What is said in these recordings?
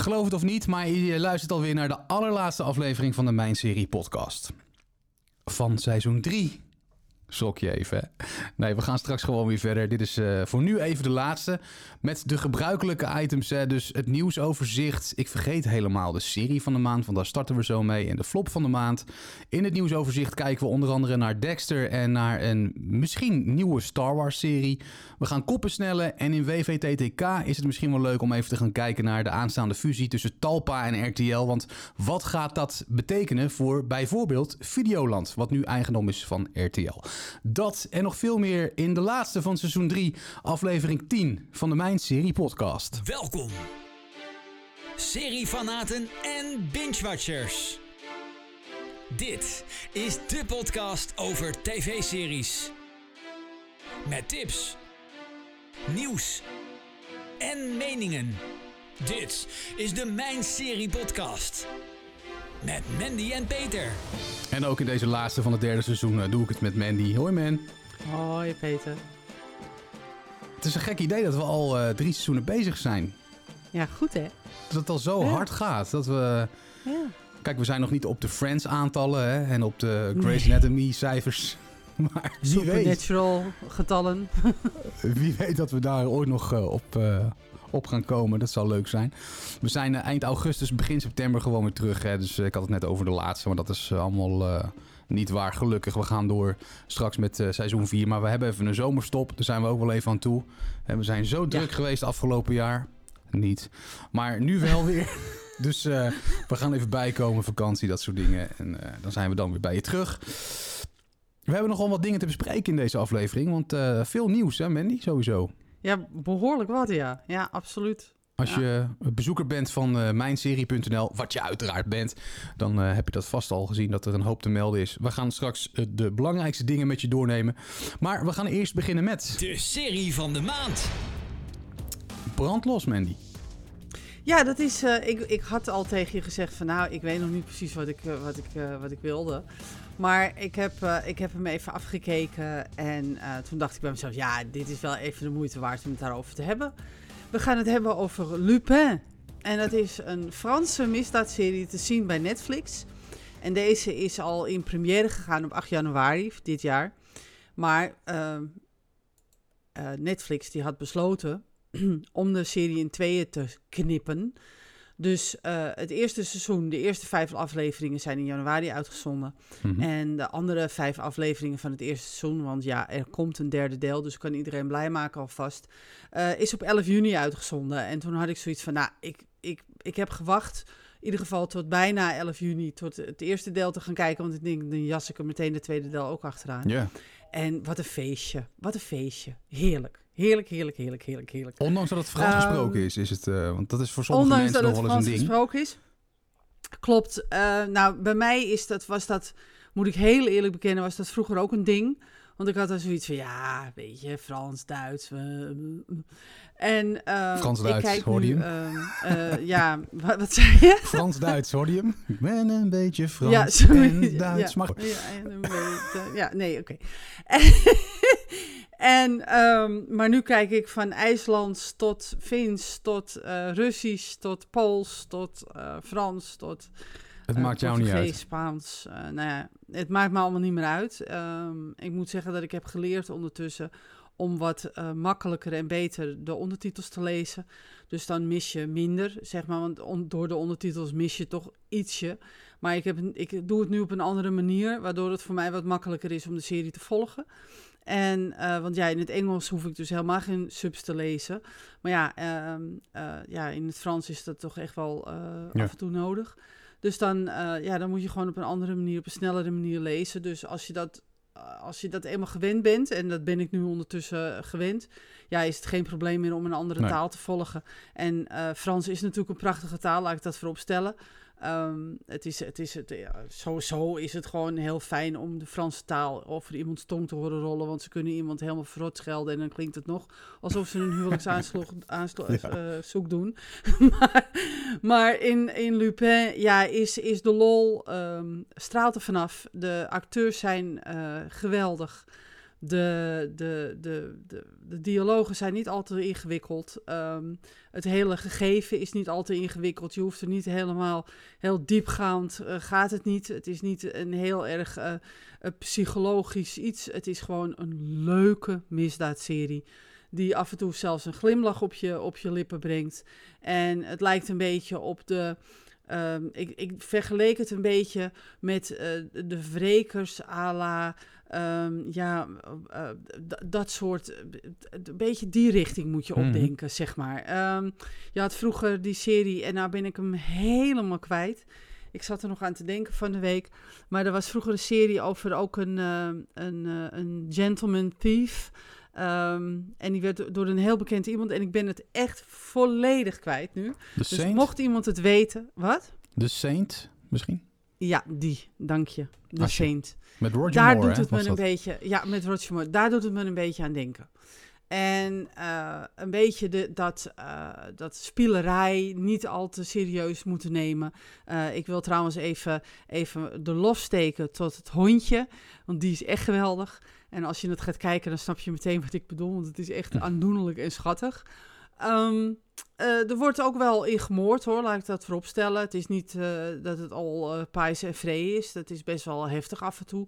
Geloof het of niet, maar je luistert alweer naar de allerlaatste aflevering van de Mijn Serie podcast. Van seizoen 3. Schrok je even? Nee, we gaan straks gewoon weer verder. Dit is uh, voor nu even de laatste. Met de gebruikelijke items, hè? dus het nieuwsoverzicht. Ik vergeet helemaal de serie van de maand, want daar starten we zo mee. En de flop van de maand. In het nieuwsoverzicht kijken we onder andere naar Dexter en naar een misschien nieuwe Star Wars serie. We gaan koppen snellen en in WVTTK is het misschien wel leuk om even te gaan kijken naar de aanstaande fusie tussen Talpa en RTL. Want wat gaat dat betekenen voor bijvoorbeeld Videoland, wat nu eigendom is van RTL? Dat en nog veel meer in de laatste van seizoen 3, aflevering 10 van de Mijn Serie Podcast. Welkom, seriefanaten en binge-watchers. Dit is de podcast over tv-series. Met tips, nieuws en meningen. Dit is de Mijn Serie Podcast. Met Mandy en Peter. En ook in deze laatste van het derde seizoen eh, doe ik het met Mandy. Hoi man. Hoi Peter. Het is een gek idee dat we al uh, drie seizoenen bezig zijn. Ja, goed hè? Dat het al zo ja. hard gaat. Dat we... Ja. Kijk, we zijn nog niet op de Friends aantallen hè, en op de Grey's nee. Anatomy cijfers. Maar Supernatural getallen. wie weet dat we daar ooit nog uh, op, uh, op gaan komen. Dat zal leuk zijn. We zijn uh, eind augustus, begin september gewoon weer terug. Hè. Dus ik had het net over de laatste, maar dat is allemaal niet waar. Gelukkig, we gaan door straks met seizoen 4. Maar we hebben even een zomerstop. Daar zijn we ook wel even aan toe. En we zijn zo druk ja. geweest afgelopen jaar. Niet. Maar nu wel weer. dus we gaan even bijkomen, vakantie, dat soort dingen. En dan zijn we dan weer bij je terug. We hebben nogal wat dingen te bespreken in deze aflevering. Want veel nieuws, hè, Mandy? Sowieso. Ja, behoorlijk wat, ja. Ja, absoluut. Als ja. je bezoeker bent van uh, mijnserie.nl, wat je uiteraard bent, dan uh, heb je dat vast al gezien dat er een hoop te melden is. We gaan straks de belangrijkste dingen met je doornemen. Maar we gaan eerst beginnen met. De serie van de maand. Brandlos, Mandy. Ja, dat is. Uh, ik, ik had al tegen je gezegd van nou, ik weet nog niet precies wat ik, wat ik, wat ik wilde. Maar ik heb, uh, ik heb hem even afgekeken en uh, toen dacht ik bij mezelf, ja, dit is wel even de moeite waard om het daarover te hebben. We gaan het hebben over Lupin. En dat is een Franse misdaadserie te zien bij Netflix. En deze is al in première gegaan op 8 januari dit jaar. Maar uh, Netflix die had besloten om de serie in tweeën te knippen. Dus uh, het eerste seizoen, de eerste vijf afleveringen zijn in januari uitgezonden. Mm -hmm. En de andere vijf afleveringen van het eerste seizoen, want ja, er komt een derde deel, dus kan iedereen blij maken alvast, uh, is op 11 juni uitgezonden. En toen had ik zoiets van, nou, ik, ik, ik heb gewacht, in ieder geval tot bijna 11 juni, tot het eerste deel te gaan kijken. Want ik denk, dan jas ik er meteen de tweede deel ook achteraan. Ja. Yeah. En wat een feestje, wat een feestje. Heerlijk. Heerlijk, heerlijk, heerlijk, heerlijk, heerlijk. Ondanks dat het Frans um, gesproken is, is het, uh, want dat is voor sommige mensen nog wel eens een ding. Ondanks dat het Frans gesproken is. Klopt. Uh, nou, bij mij is dat, was dat, moet ik heel eerlijk bekennen, was dat vroeger ook een ding. Want ik had dan zoiets van, ja, weet je, Frans, Duits. Uh, en uh, Frans-Duits, hoorde je hem? ja, wat, wat, zei je? Frans-Duits, hoorde je hem? Ik ben een beetje Frans ja, sorry, en Duits. Ja, ja, ja nee, oké. Okay. En, um, maar nu kijk ik van IJslands tot Fins, tot uh, Russisch, tot Pools, tot uh, Frans, tot het uh, maakt jou niet uit. Spaans. nou ja, het maakt me allemaal niet meer uit. Um, ik moet zeggen dat ik heb geleerd ondertussen om wat makkelijker en beter de ondertitels te lezen. Dus dan mis je minder, zeg maar, want on, door de ondertitels mis je toch ietsje. Maar ik, heb, ik doe het nu op een andere manier, waardoor het voor mij wat makkelijker is om de serie te volgen. En, uh, want ja, in het Engels hoef ik dus helemaal geen subs te lezen. Maar ja, uh, uh, ja in het Frans is dat toch echt wel ja. af en toe nodig. Dus dan, ja, dan moet je gewoon op een andere manier, op een snellere manier lezen. Dus als je dat, als je dat eenmaal gewend bent, en dat ben ik nu ondertussen gewend, ja, is het geen probleem meer om een andere nee. taal te volgen. En Frans is natuurlijk een prachtige taal, laat ik dat voorop stellen. Um, het is, het is, het, ja, sowieso is het gewoon heel fijn om de Franse taal over iemands tong te horen rollen. Want ze kunnen iemand helemaal verrot schelden. En dan klinkt het nog alsof ze een huwelijksaanzoek ja. uh, doen. maar maar in, in Lupin ja, is, is de lol um, straalt er vanaf. De acteurs zijn uh, geweldig. De, de, de, de, de dialogen zijn niet altijd ingewikkeld. Ehm, het hele gegeven is niet altijd ingewikkeld. Je hoeft er niet helemaal heel diepgaand. Uh, gaat het niet. Het is niet een heel erg uh, psychologisch iets. Het is gewoon een leuke misdaadserie. Die af en toe zelfs een glimlach op je, op je lippen brengt. En het lijkt een beetje op de. Um, ik, ik vergeleek het een beetje met de wrekers à la Um, ja, uh, dat soort, een beetje die richting moet je opdenken, mm. zeg maar. Um, je had vroeger die serie en nou ben ik hem helemaal kwijt. Ik zat er nog aan te denken van de week. Maar er was vroeger een serie over ook een, uh, een, een gentleman thief. Um, en die werd door een heel bekend iemand. En ik ben het echt volledig kwijt nu. De dus Saint? mocht iemand het weten. Wat? De Saint misschien? Ja, die. Dank je. De Als je- Saint. Met Roger Daar Moore, doet hè, het me een dat? beetje. Ja, met Roger Moore. Daar doet het me een beetje aan denken. En eh, een beetje de, dat, eh, dat spielerij niet al te serieus moeten nemen. Eh, ik wil trouwens even, even de lof steken tot het hondje. Want die is echt geweldig. En als je het gaat kijken, dan snap je meteen wat ik bedoel. Want het is echt aandoenlijk en schattig. Ehm, eh, er wordt ook wel in gemoord hoor, laat ik dat vooropstellen. Het is niet eh, dat het al pijs en vree is. Dat is best wel heftig af en toe.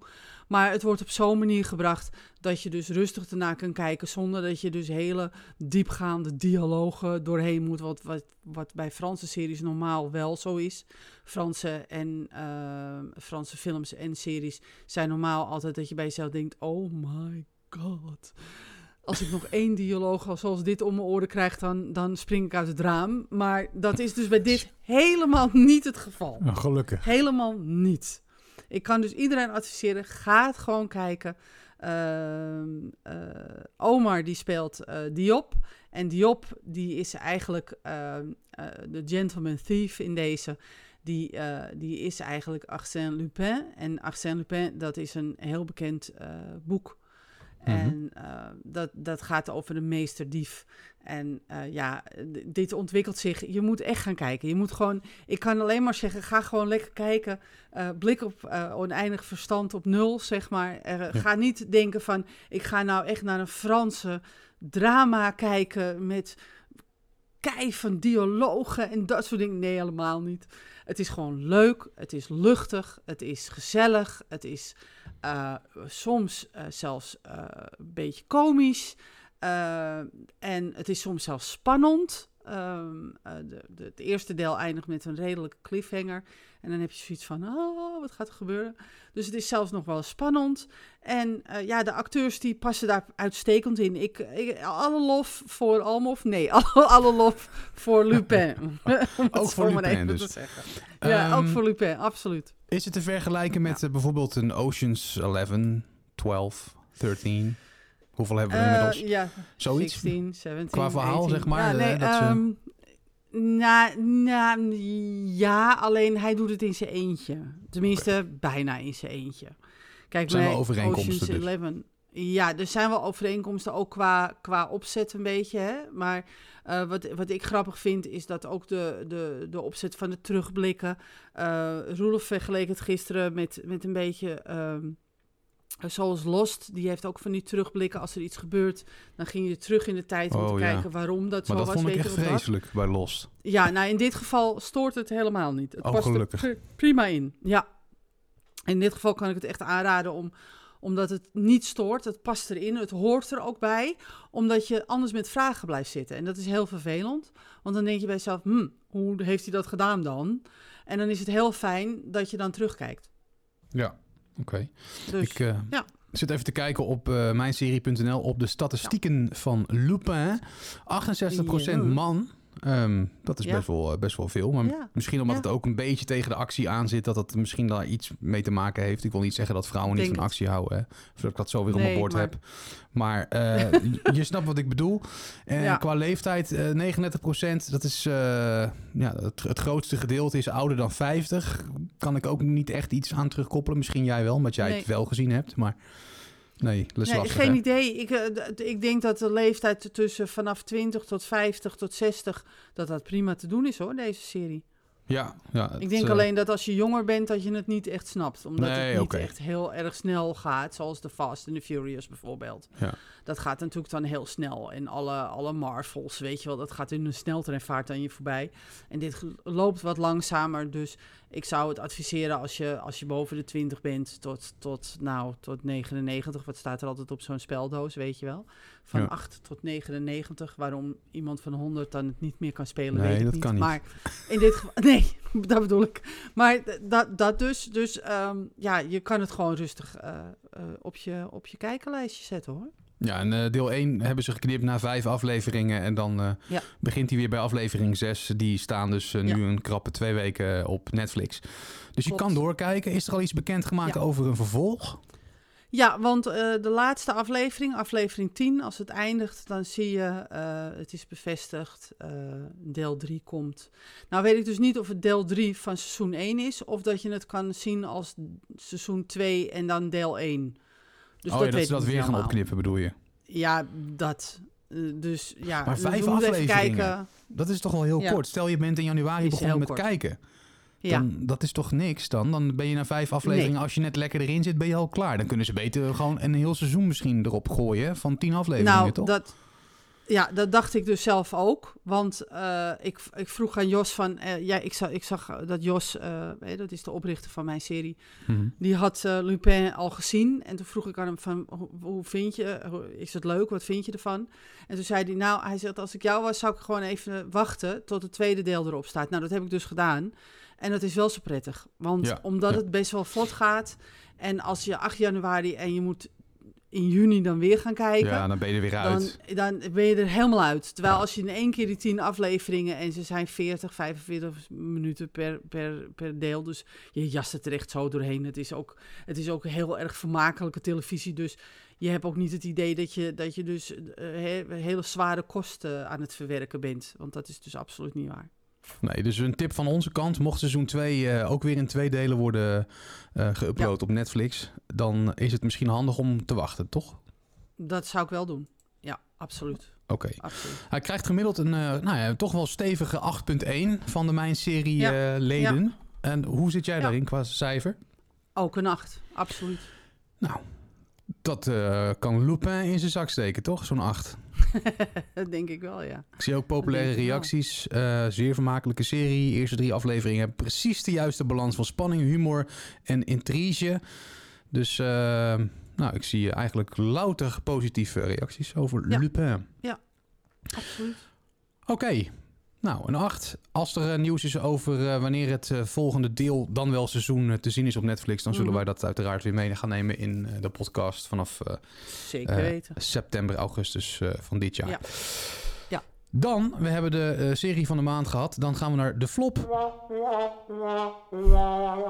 Maar het wordt op zo'n manier gebracht dat je dus rustig ernaar kan kijken. Zonder dat je dus hele diepgaande dialogen doorheen moet. Wat, wat, wat bij Franse series normaal wel zo is. Franse, en, Franse films en series zijn normaal altijd dat je bij jezelf denkt: oh my god. Als ik nog één dialoog als- zoals dit om mijn oren krijg, dan, dan spring ik uit het raam. Maar dat is dus bij dit helemaal niet het geval. Oh, gelukkig. Helemaal niet. Ik kan dus iedereen adviseren, ga het gewoon kijken. Ehm, eh, Omar die speelt eh, Diop. En Diop die is eigenlijk ehm, eh, de gentleman thief in deze. Die, die is eigenlijk Arsène Lupin. En Arsène Lupin, dat is een heel bekend eh, Mhm. En eh, dat, dat gaat over de meesterdief. En eh, ja, dit ontwikkelt zich. Je moet echt gaan kijken. Je moet gewoon, ik kan alleen maar zeggen, ga gewoon lekker kijken. Eh, blik op oneindig verstand op nul, zeg maar. Ja. Ga niet denken van, ik ga nou echt naar een Franse drama kijken met kei van dialogen en dat soort dingen. Nee, helemaal niet. Het is gewoon leuk, het is luchtig, het is gezellig, het is eh, soms eh, zelfs eh, een beetje komisch. Eh, en het is soms zelfs spannend. Ehm, eh, de, de, het eerste deel eindigt met een redelijke cliffhanger. En dan heb je zoiets van, oh, wat gaat er gebeuren? Dus het is zelfs nog wel spannend. En eh, ja, de acteurs die passen daar uitstekend in. Ik, ik, alle lof voor Almof. Nee, alle, alle lof voor Lupin. Ook voor Lupin dus. te zeggen. Ja, Ehm, ook voor Lupin, absoluut. Is het te vergelijken met bijvoorbeeld een Ocean's 11, 12, 13? Hoeveel hebben we er Eh, inmiddels? ja, Zoiets? 16, 17, Qua verhaal, 18. zeg maar, Ja, nee, dat ze- ehm, nou, nou, ja, alleen hij doet het in zijn eentje. Tenminste, bijna in zijn eentje. Kijk, Zijn wel overeenkomsten Ocean's dus. 11, ja, er zijn wel overeenkomsten, ook qua, qua opzet een beetje. Hè? Maar eh, wat, wat ik grappig vind, is dat ook de, de, de opzet van de terugblikken... eh Roelof vergeleek het gisteren met, met een beetje... ehm, Zoals Lost, die heeft ook van die terugblikken. Als er iets gebeurt, dan ging je terug in de tijd om Oh, te ja. kijken waarom dat Maar zo dat was. vond ik weet echt dat? vreselijk bij Lost. Ja, nou in dit geval stoort het helemaal niet. Het Oh, past er gelukkig. pri- prima in. Ja. In dit geval kan ik het echt aanraden om, omdat het niet stoort. Het past erin. Het hoort er ook bij. Omdat je anders met vragen blijft zitten. En dat is heel vervelend. Want dan denk je bij jezelf, hm, hoe heeft hij dat gedaan dan? En dan is het heel fijn dat je dan terugkijkt. Ja, oké. Dus Ik eh, ja. zit even te kijken op eh mijnserie.nl op de statistieken van Lupin. 68% Ja. man. Ehm, dat is Ja. best, wel, eh, best wel veel. Maar Ja. misschien omdat Ja. het ook een beetje tegen de actie aan zit... dat het misschien daar iets mee te maken heeft. Ik wil niet zeggen dat vrouwen niet van het. actie houden. Hè? Of dat ik dat zo weer op mijn bord maar- heb. Maar eh, je snapt wat ik bedoel. En qua leeftijd, eh 39%. Dat is eh, ja, het, het grootste gedeelte is ouder dan 50. Kan ik ook niet echt iets aan terugkoppelen. Misschien jij wel, omdat jij Nee. het wel gezien hebt. Maar nee, geen idee. Ik, eh, ik denk dat de leeftijd tussen vanaf 20 tot 50 tot 60... dat dat prima te doen is hoor, deze serie. Ja, ja. Ik denk eh, alleen dat als je jonger bent, dat je het niet echt snapt. Omdat Nee, het niet echt heel erg snel gaat, zoals de Fast and the Furious bijvoorbeeld. Ja. Dat gaat natuurlijk dan heel snel. En alle, alle Marvels, weet je wel, dat gaat in een sneltreinvaart aan je voorbij. En dit loopt wat langzamer, dus ik zou het adviseren als je, als je boven de 20 bent tot, tot, nou, tot 99. Wat staat er altijd op zo'n speldoos, weet je wel? Van Ja. 8 tot 99. Waarom iemand van 100 dan het niet meer kan spelen, Nee, weet ik dat niet. kan niet. Maar in dit geval, nee, dat bedoel ik. Maar dat, dat dus, dus ehm, ja, je kan het gewoon rustig eh, eh, op, je, op je kijkenlijstje zetten hoor. Ja, en eh, deel 1 hebben ze geknipt na vijf afleveringen. En dan Ja. begint hij weer bij aflevering 6. Die staan dus eh, nu een krappe twee weken op Netflix. Dus je kan doorkijken. Is er al iets bekendgemaakt Ja. over een vervolg? Ja, want eh, de laatste aflevering, aflevering 10, als het eindigt, dan zie je, het is bevestigd, deel 3 komt. Nou weet ik dus niet of het deel 3 van seizoen 1 is, of dat je het kan zien als seizoen 2 en dan deel 1. Dus oh dat ja, dat ze dat weer gaan opknippen bedoel je? Ja, dat. Eh, dus ja, Maar vijf afleveringen. kijken. Dat is toch wel heel Ja. kort. Stel je bent in januari begonnen met kort. kijken. Ja. Dan, dat is toch niks dan? Dan ben je na vijf afleveringen, als je net lekker erin zit, ben je al klaar. Dan kunnen ze beter gewoon een heel seizoen misschien erop gooien van tien afleveringen, nou, toch? dat, ja, dat dacht ik dus zelf ook. Want eh, ik, ik vroeg aan Jos van... eh, ja, ik zag, ik zag dat Jos, eh, hè, dat is de oprichter van mijn serie... Mhm. die had eh, Lupin al gezien. En toen vroeg ik aan hem van, hoe, hoe vind je... hoe- Is het leuk? Wat vind je ervan? En toen zei hij, nou, hij zegt... als ik jou was, zou ik gewoon even wachten... tot het tweede deel erop staat. Nou, dat heb ik dus gedaan. En dat is wel zo prettig. Want Ja, omdat ja. het best wel vlot gaat... en als je 8 januari en je moet in juni dan weer gaan kijken... Ja, dan ben je er weer Dan, uit. dan ben je er helemaal uit. Terwijl Ja. als je in één keer die tien afleveringen... en ze zijn 40, 45 minuten per, per, per deel... dus je jast het er echt zo doorheen. Het is ook, het is ook heel erg vermakelijke televisie. Dus je hebt ook niet het idee dat je, dat je dus eh, he- hele zware kosten aan het verwerken bent. Want dat is dus absoluut niet waar. Nee, dus een tip van onze kant. Mocht seizoen 2 ook weer in twee delen worden eh geüpload op Netflix... dan is het misschien handig om te wachten, toch? Dat zou ik wel doen. Ja, absoluut. Oké. Hij krijgt gemiddeld een eh, nou ja, toch wel stevige 8.1 van de Mijn-serie Ja. eh, leden. En hoe zit jij Ja. daarin qua cijfer? Ook een acht, absoluut. Nou, dat eh, kan Lupin in zijn zak steken, toch? Zo'n 8. dat denk ik wel, ja. Ik zie ook populaire reacties. eh, zeer vermakelijke serie. Eerste drie afleveringen hebben precies de juiste balans van spanning, humor en intrige. Dus eh, nou, ik zie eigenlijk louter positieve reacties over Ja. Lupin. Absoluut. Oké, nou een 8. Als er eh, nieuws is over eh, wanneer het eh, volgende deel, dan wel seizoen, te zien is op Netflix, dan zullen Mhm. wij dat uiteraard weer mee gaan nemen in de podcast vanaf Zeker weten. september, augustus van dit jaar. Ja. Ja. Dan, we hebben de serie van de maand gehad. Dan gaan we naar de flop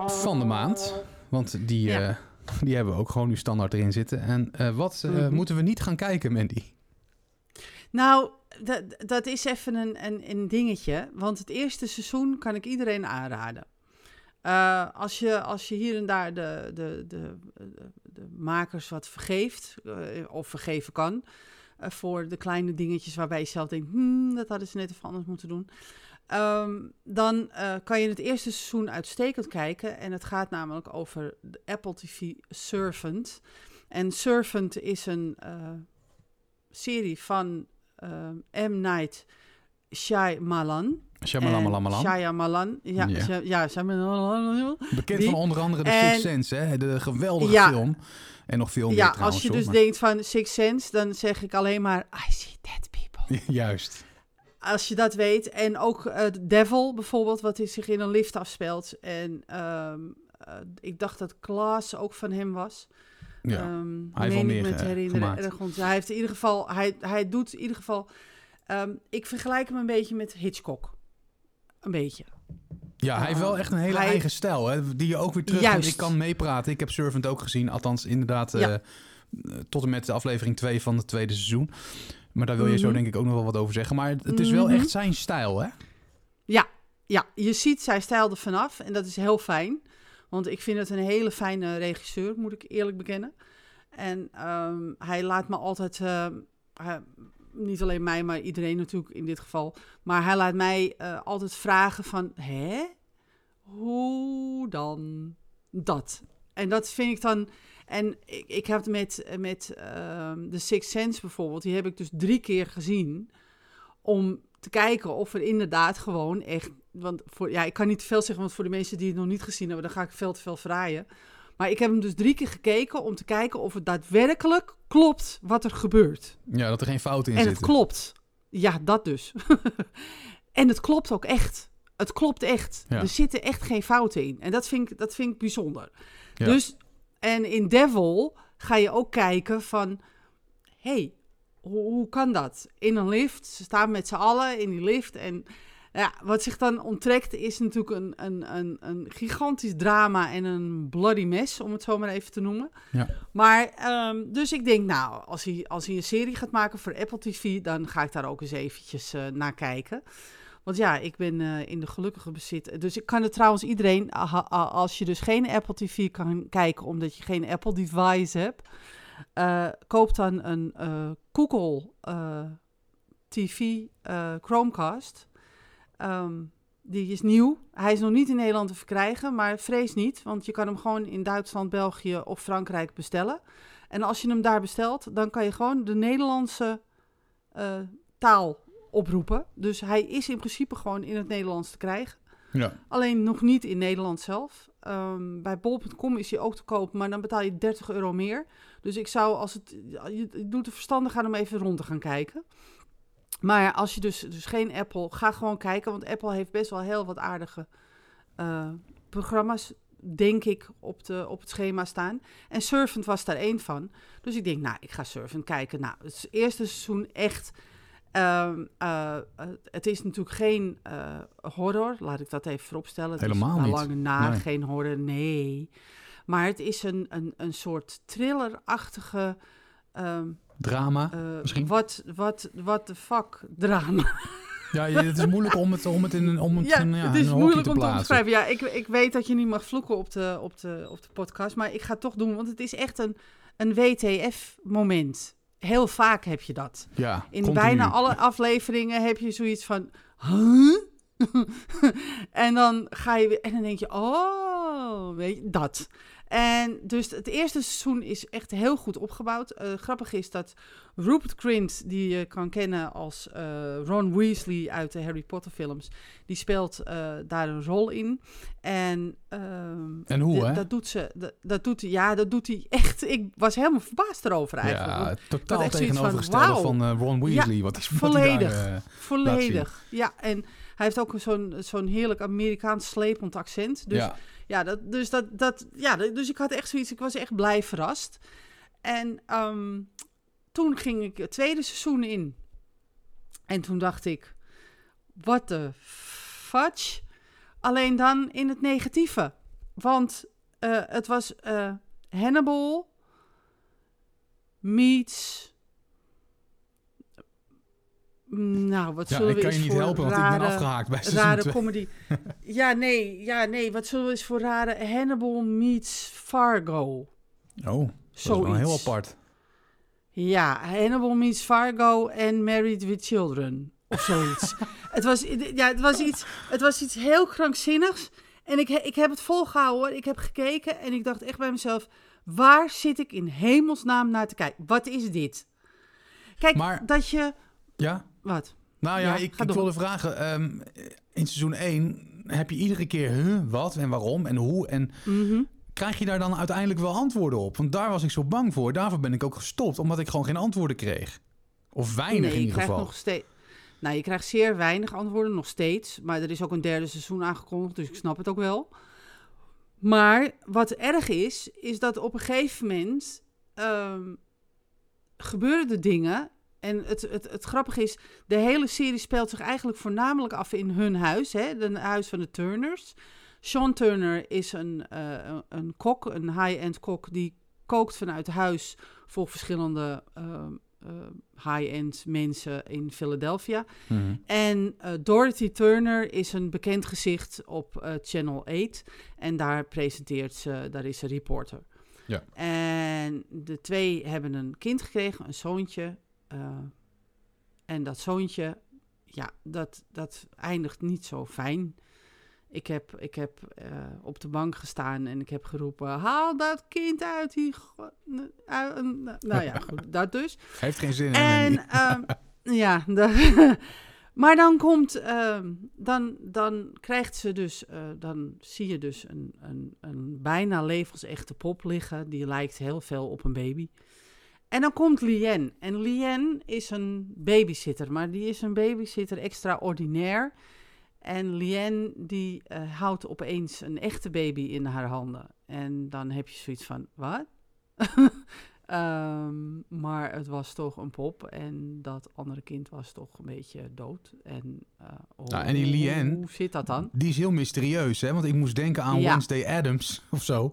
van de maand. Want die, Ja. die hebben we ook gewoon nu standaard erin zitten. En wat Mhm. moeten we niet gaan kijken, Mandy? Nou, dat, dat is even een, een, een dingetje. Want het eerste seizoen kan ik iedereen aanraden. Eh, als, je, als je hier en daar de, de, de, de, makers wat vergeeft, eh, of vergeven kan, eh, voor de kleine dingetjes waarbij je zelf denkt, hmm, dat hadden ze net even anders moeten doen. Ehm, dan kan je het eerste seizoen uitstekend kijken. En het gaat namelijk over de Apple TV Servant. En Servant is een serie van M. Night Shyamalan. Shyamalan. Shyamalan. Ja, Ja. ja. ja Shyamalan. Bekend Die- van onder andere de En- Sixth Sense, hè? de geweldige Ja. film. En nog veel meer Ja, trouwens. als je hoor, dus maar- denkt van Six Sense, dan zeg ik alleen maar I see dead people. Juist. Als je dat weet. En ook eh, Devil bijvoorbeeld, wat zich in een lift afspeelt. En ehm, eh, ik dacht dat Klaas ook van hem was. Ja. Ehm, Hij heeft wel meer me ge- te herinneren. Hij heeft in ieder geval, hij, hij doet in ieder geval. ehm, ik vergelijk hem een beetje met Hitchcock. Een beetje. Ja, hij heeft wel echt een hele Hij- eigen stijl, hè, die je ook weer terug... Ik kan meepraten. Ik heb Servant ook gezien. Althans, inderdaad, Ja. eh, tot en met de aflevering 2 van het tweede seizoen. Maar daar wil je zo Mhm. denk ik ook nog wel wat over zeggen. Maar het het is wel Mhm. echt zijn stijl, hè? Ja, ja, je ziet zijn stijl er vanaf en dat is heel fijn. Want ik vind het een hele fijne regisseur, moet ik eerlijk bekennen. En ehm, hij laat me altijd, ehm, niet alleen mij, maar iedereen natuurlijk in dit geval. Maar hij laat mij eh, altijd vragen van, hè? hoe dan dat? En dat vind ik dan... En ik, heb met, met ehm The Sixth Sense bijvoorbeeld, die heb ik dus drie keer gezien. Om te kijken of er inderdaad gewoon echt... Want voor, ja, ik kan niet te veel zeggen, want voor de mensen die het nog niet gezien hebben, dan ga ik veel te veel vraaien. Maar ik heb hem dus drie keer gekeken om te kijken of het daadwerkelijk klopt wat er gebeurt. Ja, dat er geen fouten in En het zitten. klopt. Ja, dat dus. en het klopt ook echt. Het klopt echt. Ja. Er zitten echt geen fouten in. En dat vind ik, dat vind ik bijzonder. Ja. Dus, en in Devil ga je ook kijken van... hey, hoe, hoe kan dat? In een lift, ze staan met z'n allen in die lift. En ja, wat zich dan onttrekt is natuurlijk een, een, een, een gigantisch drama en een bloody mess, om het zo maar even te noemen. Ja. Maar, ehm, dus ik denk, nou, als hij, als hij een serie gaat maken voor Apple TV, dan ga ik daar ook eens eventjes eh, naar kijken. Want ja, ik ben eh, in de gelukkige bezit. Dus ik kan het trouwens iedereen, als je dus geen Apple TV kan kijken omdat je geen Apple device hebt, eh, koop dan een Google TV Chromecast. Ehm, die is nieuw. Hij is nog niet in Nederland te verkrijgen, maar vrees niet, want je kan hem gewoon in Duitsland, België of Frankrijk bestellen. En als je hem daar bestelt, dan kan je gewoon de Nederlandse eh, taal oproepen. Dus hij is in principe gewoon in het Nederlands te krijgen. Ja. Alleen nog niet in Nederland zelf. Ehm, bij bol.com is hij ook te koop, maar dan betaal je 30 euro meer. Dus ik zou, als het, je je doet er verstandig aan om even rond te gaan kijken. Maar als je dus, dus geen Apple, ga gewoon kijken. Want Apple heeft best wel heel wat aardige eh, programma's, denk ik, op, de, op het schema staan. En Surfend was daar één van. Dus ik denk, nou, ik ga Surfend kijken. Nou, het eerste seizoen echt... ehm, eh, eh, het is natuurlijk geen horror, laat ik dat even vooropstellen. Het Helemaal is niet. lange na Nee. geen horror, nee. Maar het is een, een, een soort thrillerachtige... ehm, Drama. eh, misschien? Wat, wat, wat de fuck drama. Ja, het is moeilijk om het, om het in een, om het Ja, in, ja, het is een moeilijk om te omschrijven. Ja, ik, ik weet dat je niet mag vloeken op de, op de, op de podcast, maar ik ga het toch doen, want het is echt een, een WTF-moment. Heel vaak heb je dat. Ja, In continu. bijna alle afleveringen heb je zoiets van... Huh? en dan ga je weer... En dan denk je, oh, weet je, dat. En dus het eerste seizoen is echt heel goed opgebouwd. Eh, grappig is dat Rupert Grint, die je kan kennen als eh, Ron Weasley uit de Harry Potter films, die speelt eh, daar een rol in. En, ehm, En hoe, de- hè? Dat doet ze, dat, dat doet ja, dat doet hij echt. Ik was helemaal verbaasd erover eigenlijk. Ja, totaal van, tegenovergestelde van, eh, Ron Weasley. wat is wat volledig. daar, eh, Volledig. Ja, en hij heeft ook zo'n zo'n heerlijk Amerikaans slepend accent. Dus ja, ja, dat, dus, dat, dat, ja dus ik had echt zoiets, ik was echt blij verrast. En ehm, toen ging ik het tweede seizoen in. En toen dacht ik, what the fudge? Alleen dan in het negatieve. Want eh, het was eh, Hannibal meets... Nou, wat ja zullen ik we kan je niet helpen, want ik ben afgehaakt bij rare 2. comedy. ja, nee, ja, nee. Wat zullen we eens voor rare Hannibal meets Fargo? Oh, dat is Zoiets. wel heel apart. Ja, Hannibal meets Fargo en Married with Children. Of zoiets. het, was, ja, het, was iets, het was iets heel krankzinnigs. En ik, ik heb het volgehouden hoor. Ik heb gekeken en ik dacht echt bij mezelf... Waar zit ik in hemelsnaam naar te kijken? Wat is dit? Kijk, Maar- dat je... Ja? Wat? Nou ja, Ja, ik, ik wilde vragen. ehm, in seizoen 1 heb je iedere keer huh, wat en waarom en hoe. En Mhm. krijg je daar dan uiteindelijk wel antwoorden op? Want daar was ik zo bang voor. Daarvoor ben ik ook gestopt, omdat ik gewoon geen antwoorden kreeg. Of weinig nee, in je ieder krijgt geval. nog steeds... Nou, je krijgt zeer weinig antwoorden, nog steeds. Maar er is ook een derde seizoen aangekondigd, dus ik snap het ook wel. Maar wat erg is, is dat op een gegeven moment ehm, gebeuren er dingen. En het, het, het grappige is, de hele serie speelt zich eigenlijk voornamelijk af in hun huis, hè, het huis van de Turners. Sean Turner is een, eh, een- kok, een high-end kok, die kookt vanuit huis voor verschillende ehm, eh, high-end mensen in Philadelphia. Mhm. En eh, Dorothy Turner is een bekend gezicht op eh, Channel 8. En daar presenteert ze, daar is ze reporter. Ja. En de twee hebben een kind gekregen, een zoontje. Eh, en dat zoontje, ja, dat, dat eindigt niet zo fijn. Ik heb, ik heb eh, op de bank gestaan en ik heb geroepen: haal dat kind uit die. uit- nou ja, goed, dat dus. Heeft geen zin in. En ehm, ja, maar dan komt, ehm, dan, dan krijgt ze dus, eh, dan zie je dus een, een, een bijna levensechte pop liggen. Die lijkt heel veel op een baby. En dan komt Lien. En Lien is een babysitter, maar die is een babysitter extraordinair. En Lien die eh, houdt opeens een echte baby in haar handen. En dan heb je zoiets van, wat? Ehm, maar het was toch een pop en dat andere kind was toch een beetje dood. En, eh, Nou, en die Lien- Hoe zit dat dan? Die is heel mysterieus, hè? Want ik moest denken aan Ja. Wednesday Adams of zo.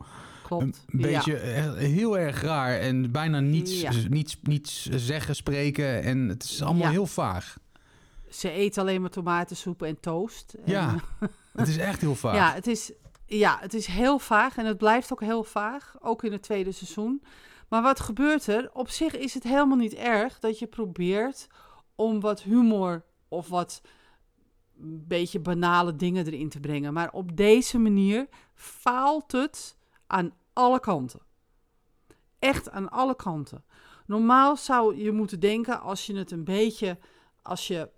Klopt. Een beetje heel erg raar en bijna niets, Ja. niets, niets zeggen, spreken. En het is allemaal Ja. heel vaag. Ze eet alleen maar tomatensoep en toast. Ja, eh, Het is echt heel vaag. Ja, het is, ja, het is heel vaag en het blijft ook heel vaag, ook in het tweede seizoen. Maar wat gebeurt er? Op zich is het helemaal niet erg dat je probeert om wat humor of wat een beetje banale dingen erin te brengen. Maar op deze manier faalt het aan alle kanten. Echt aan alle kanten. Normaal zou je moeten denken als je het een beetje, als je,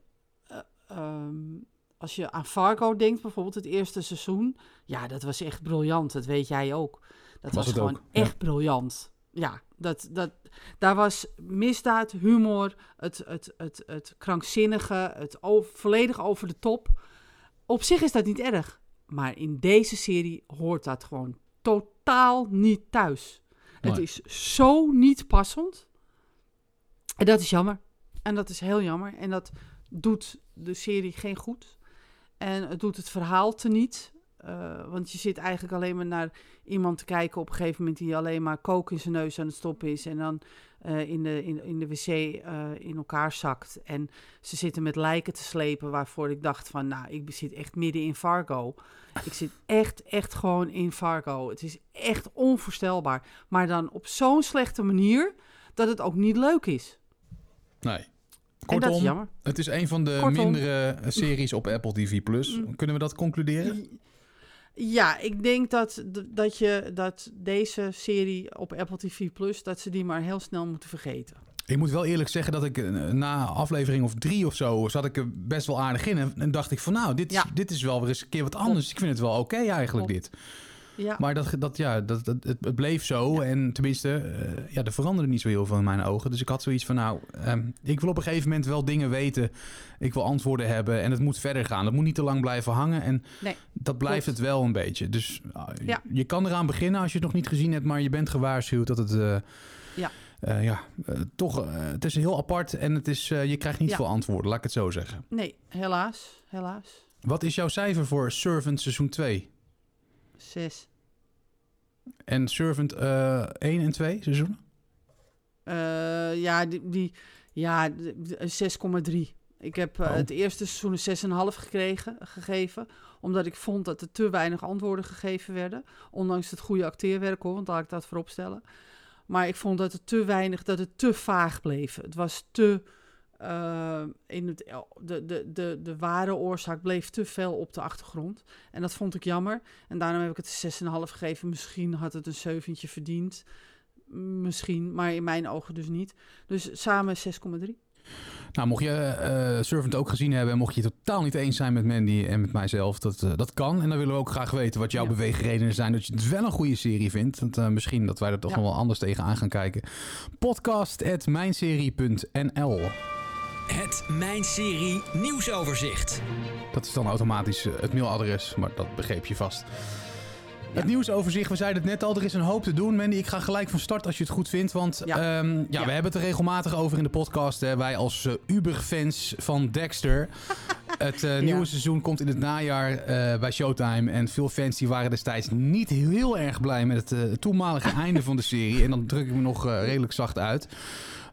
eh, ehm, als je aan Fargo denkt, bijvoorbeeld het eerste seizoen. Ja, dat was echt briljant. Dat weet jij ook. Dat Was gewoon ook, ja. echt briljant. Ja, dat, dat, daar was misdaad, humor, het, het, het, het krankzinnige, het o- volledig over de top. Op zich is dat niet erg. Maar in deze serie hoort dat gewoon totaal niet thuis. Het is zo niet passend. En dat is jammer. En dat is heel jammer. En dat doet de serie geen goed. En het doet het verhaal teniet. Eh, want je zit eigenlijk alleen maar naar iemand te kijken op een gegeven moment die alleen maar kook in zijn neus aan het stoppen is. En dan eh, in, de, in, in de wc eh, in elkaar zakt. En ze zitten met lijken te slepen waarvoor ik dacht van, nou, ik zit echt midden in Fargo. Ik zit echt, echt gewoon in Fargo. Het is echt onvoorstelbaar. Maar dan op zo'n slechte manier dat het ook niet leuk is. Nee. Kortom, is jammer. het is een van de Kortom. mindere eh, series op Apple TV+. Plus. Mm. Kunnen we dat concluderen? Ja, ik denk dat, dat, je, dat deze serie op Apple TV Plus, dat ze die maar heel snel moeten vergeten. Ik moet wel eerlijk zeggen dat ik eh, na aflevering of drie of zo... zat ik er best wel aardig in. En, en dacht ik van nou, dit, Ja. dit is wel weer eens een keer wat anders. Ik vind het wel oké eigenlijk, dit. Ja, Maar dat, dat, ja, dat, dat, het, bleef zo. En tenminste, eh, ja, er veranderde niet zo heel veel in mijn ogen. Dus ik had zoiets van, nou, ehm, ik wil op een gegeven moment wel dingen weten. Ik wil antwoorden hebben en het moet verder gaan. Het moet niet te lang blijven hangen. En Nee, dat blijft klopt. het wel een beetje. Dus ah, je- Ja. je kan eraan beginnen als je het nog niet gezien hebt. Maar je bent gewaarschuwd dat het... eh, Ja. eh, ja, toch, eh, het is heel apart en het is, je krijgt niet Ja. veel antwoorden, laat ik het zo zeggen. nee, helaas, helaas. Wat is jouw cijfer voor Servant seizoen 2? Zes. En Servant eh 1 en 2 seizoenen? Eh, ja, die, die, ja, de- de- 6,3. Ik heb eh, Oh. het eerste seizoen een 6,5 gekregen, gegeven. Omdat ik vond dat er te weinig antwoorden gegeven werden. Ondanks het goede acteerwerk hoor, want laat ik dat voorop stellen. Maar ik vond dat het te weinig, dat het te vaag bleef. Het was te. Eh, in het, de, de, de, de ware oorzaak bleef te veel op de achtergrond. En dat vond ik jammer. En daarom heb ik het een 6,5 gegeven. Misschien had het een zeventje verdiend. Misschien, maar in mijn ogen dus niet. Dus samen 6,3. Nou, mocht je eh, Servant ook gezien hebben en mocht je totaal niet eens zijn met Mandy en met mijzelf, dat, eh, dat kan. En dan willen we ook graag weten wat jouw Ja. beweegredenen zijn dat je het wel een goede serie vindt. Want, misschien dat wij er toch Ja. nog wel anders tegenaan gaan kijken. Podcast@mijnserie.nl. Het Mijn Serie nieuwsoverzicht. Dat is dan automatisch eh, het mailadres, maar dat begreep je vast. Het nieuwsoverzicht, we zeiden het net al, er is een hoop te doen. Mandy, ik ga gelijk van start als je het goed vindt. Want ja. Ja. ja, Ja. we hebben het er regelmatig over in de podcast. Hè. Wij als eh, Uber-fans van Dexter. het eh, nieuwe seizoen komt in het najaar eh, bij Showtime. En veel fans die waren destijds niet heel erg blij met het toenmalige einde van de serie. En dan druk ik me nog redelijk zacht uit.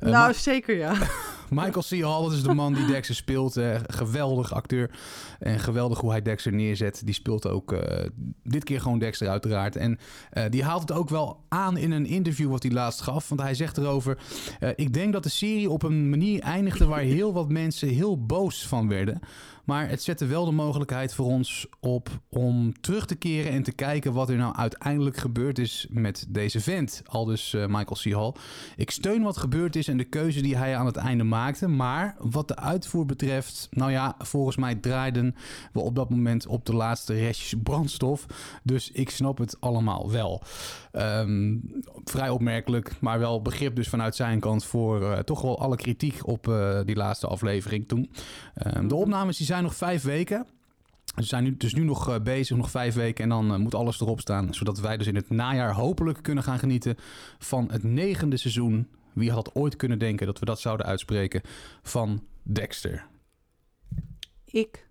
Nou, zeker ja. Michael C. Hall, dat is de man die Dexter speelt. geweldig acteur. En geweldig hoe hij Dexter neerzet. Die speelt ook eh, dit keer gewoon Dexter uiteraard. En eh, die haalt het ook wel aan in een interview wat hij laatst gaf. Want hij zegt erover... eh, ik denk dat de serie op een manier eindigde waar heel wat mensen heel boos van werden. Maar het zette wel de mogelijkheid voor ons op om terug te keren en te kijken wat er nou uiteindelijk gebeurd is met deze vent. Al dus Michael C. Hall. Ik steun wat gebeurd is en de keuze die hij aan het einde Maar wat de uitvoer betreft, nou ja, volgens mij draaiden we op dat moment op de laatste restjes brandstof. Dus ik snap het allemaal wel. Um, vrij opmerkelijk, maar wel begrip dus vanuit zijn kant voor uh, toch wel alle kritiek op uh, die laatste aflevering toen. Um, de opnames die zijn nog vijf weken. Ze zijn nu, dus nu nog uh, bezig, nog vijf weken en dan moet alles erop staan. Zodat wij dus in het najaar hopelijk kunnen gaan genieten van het negende seizoen. Wie had ooit kunnen denken dat we dat zouden uitspreken van Dexter? Ik.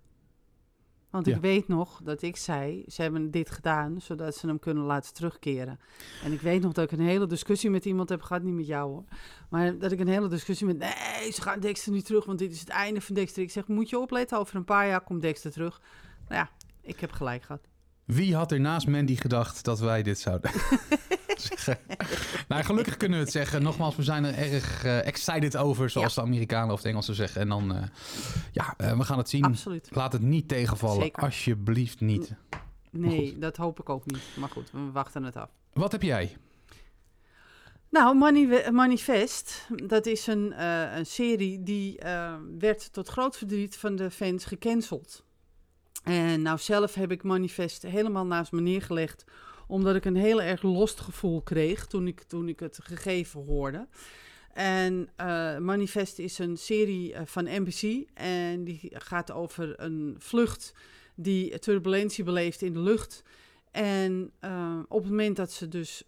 Want ja. ik weet nog dat ik zei, ze hebben dit gedaan zodat ze hem kunnen laten terugkeren. En ik weet nog dat ik een hele discussie met iemand heb gehad, niet met jou hoor. Maar dat ik een hele discussie met, nee, ze gaan Dexter niet terug, want dit is het einde van Dexter. Ik zeg, moet je opletten, over een paar jaar komt Dexter terug. Nou ja, ik heb gelijk gehad. Wie had er naast Mandy gedacht dat wij dit zouden zeggen? nou, gelukkig kunnen we het zeggen. Nogmaals, we zijn er erg uh, excited over, zoals ja. de Amerikanen of de Engelsen zeggen. En dan, uh, ja, uh, we gaan het zien. Absoluut. Laat het niet tegenvallen. Zeker. Alsjeblieft niet. Nee, dat hoop ik ook niet. Maar goed, we wachten het af. Wat heb jij? Nou, Mani Manifest, dat is een, een serie die werd tot groot verdriet van de fans gecanceld. En nou zelf heb ik Manifest helemaal naast me neergelegd, omdat ik een heel erg lost gevoel kreeg toen ik, toen ik het gegeven hoorde. En uh, Manifest is een serie van NBC en die gaat over een vlucht die turbulentie beleeft in de lucht. En op het moment dat ze dus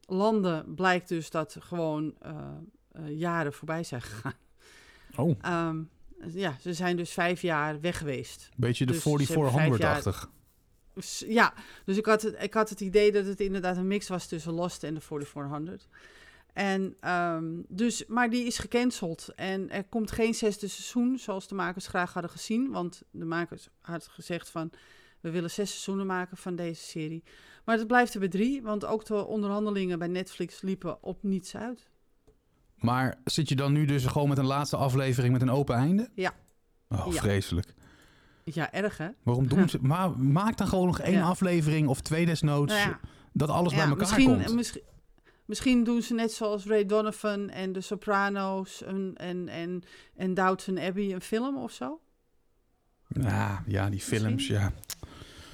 landen blijkt dus dat gewoon jaren voorbij zijn gegaan. Oh. Um, ja, ze zijn dus vijf jaar weg geweest. Beetje de dus 4400-achtig. Ja, dus ik had, het, ik had het idee dat het inderdaad een mix was tussen Lost en de 4400. En um, dus, maar die is gecanceld. En er komt geen zesde seizoen, zoals de makers graag hadden gezien. Want de makers hadden gezegd van, we willen zes seizoenen maken van deze serie. Maar het blijft er bij drie, want ook de onderhandelingen bij Netflix liepen op niets uit. Maar zit je dan nu dus gewoon met een laatste aflevering met een open einde? Ja. Oh, ja. vreselijk. Ja, erg hè? Waarom doen ze... maar maak dan gewoon nog één ja. aflevering of twee desnoods... Nou ja. dat alles bij elkaar misschien, komt. Misschien, misschien doen ze net zoals Ray Donovan en de Sopranos en, en, en, en Downton Abbey een film of zo. Ja, ja die films, misschien?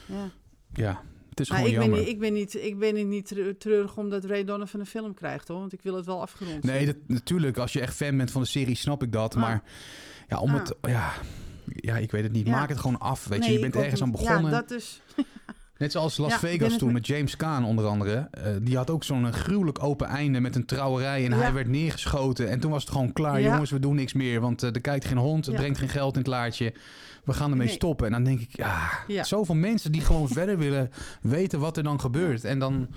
ja. Ja. Ja, het is maar gewoon ik jammer. Ben niet, ik ben niet, ik ben niet treurig omdat Ray Donovan een film krijgt, hoor. Want ik wil het wel afgerond Nee, dat, natuurlijk. Als je echt fan bent van de serie, snap ik dat. Ah. Maar ja, om ah. het... Ja, ja, ik weet het niet. Ja. Maak het gewoon af, weet nee, je. Je bent ergens aan begonnen. Ja, dat is... Net zoals Las ja, Vegas toen met James Caan onder andere. Uh, die had ook zo'n gruwelijk open einde met een trouwerij. En ja. hij werd neergeschoten. En toen was het gewoon klaar. Ja. Jongens, we doen niks meer. Want uh, er kijkt geen hond. Het brengt geen geld in het laadje. We gaan ermee nee. stoppen. En dan denk ik, ja, zoveel mensen die gewoon verder willen weten wat er dan gebeurt. En dan,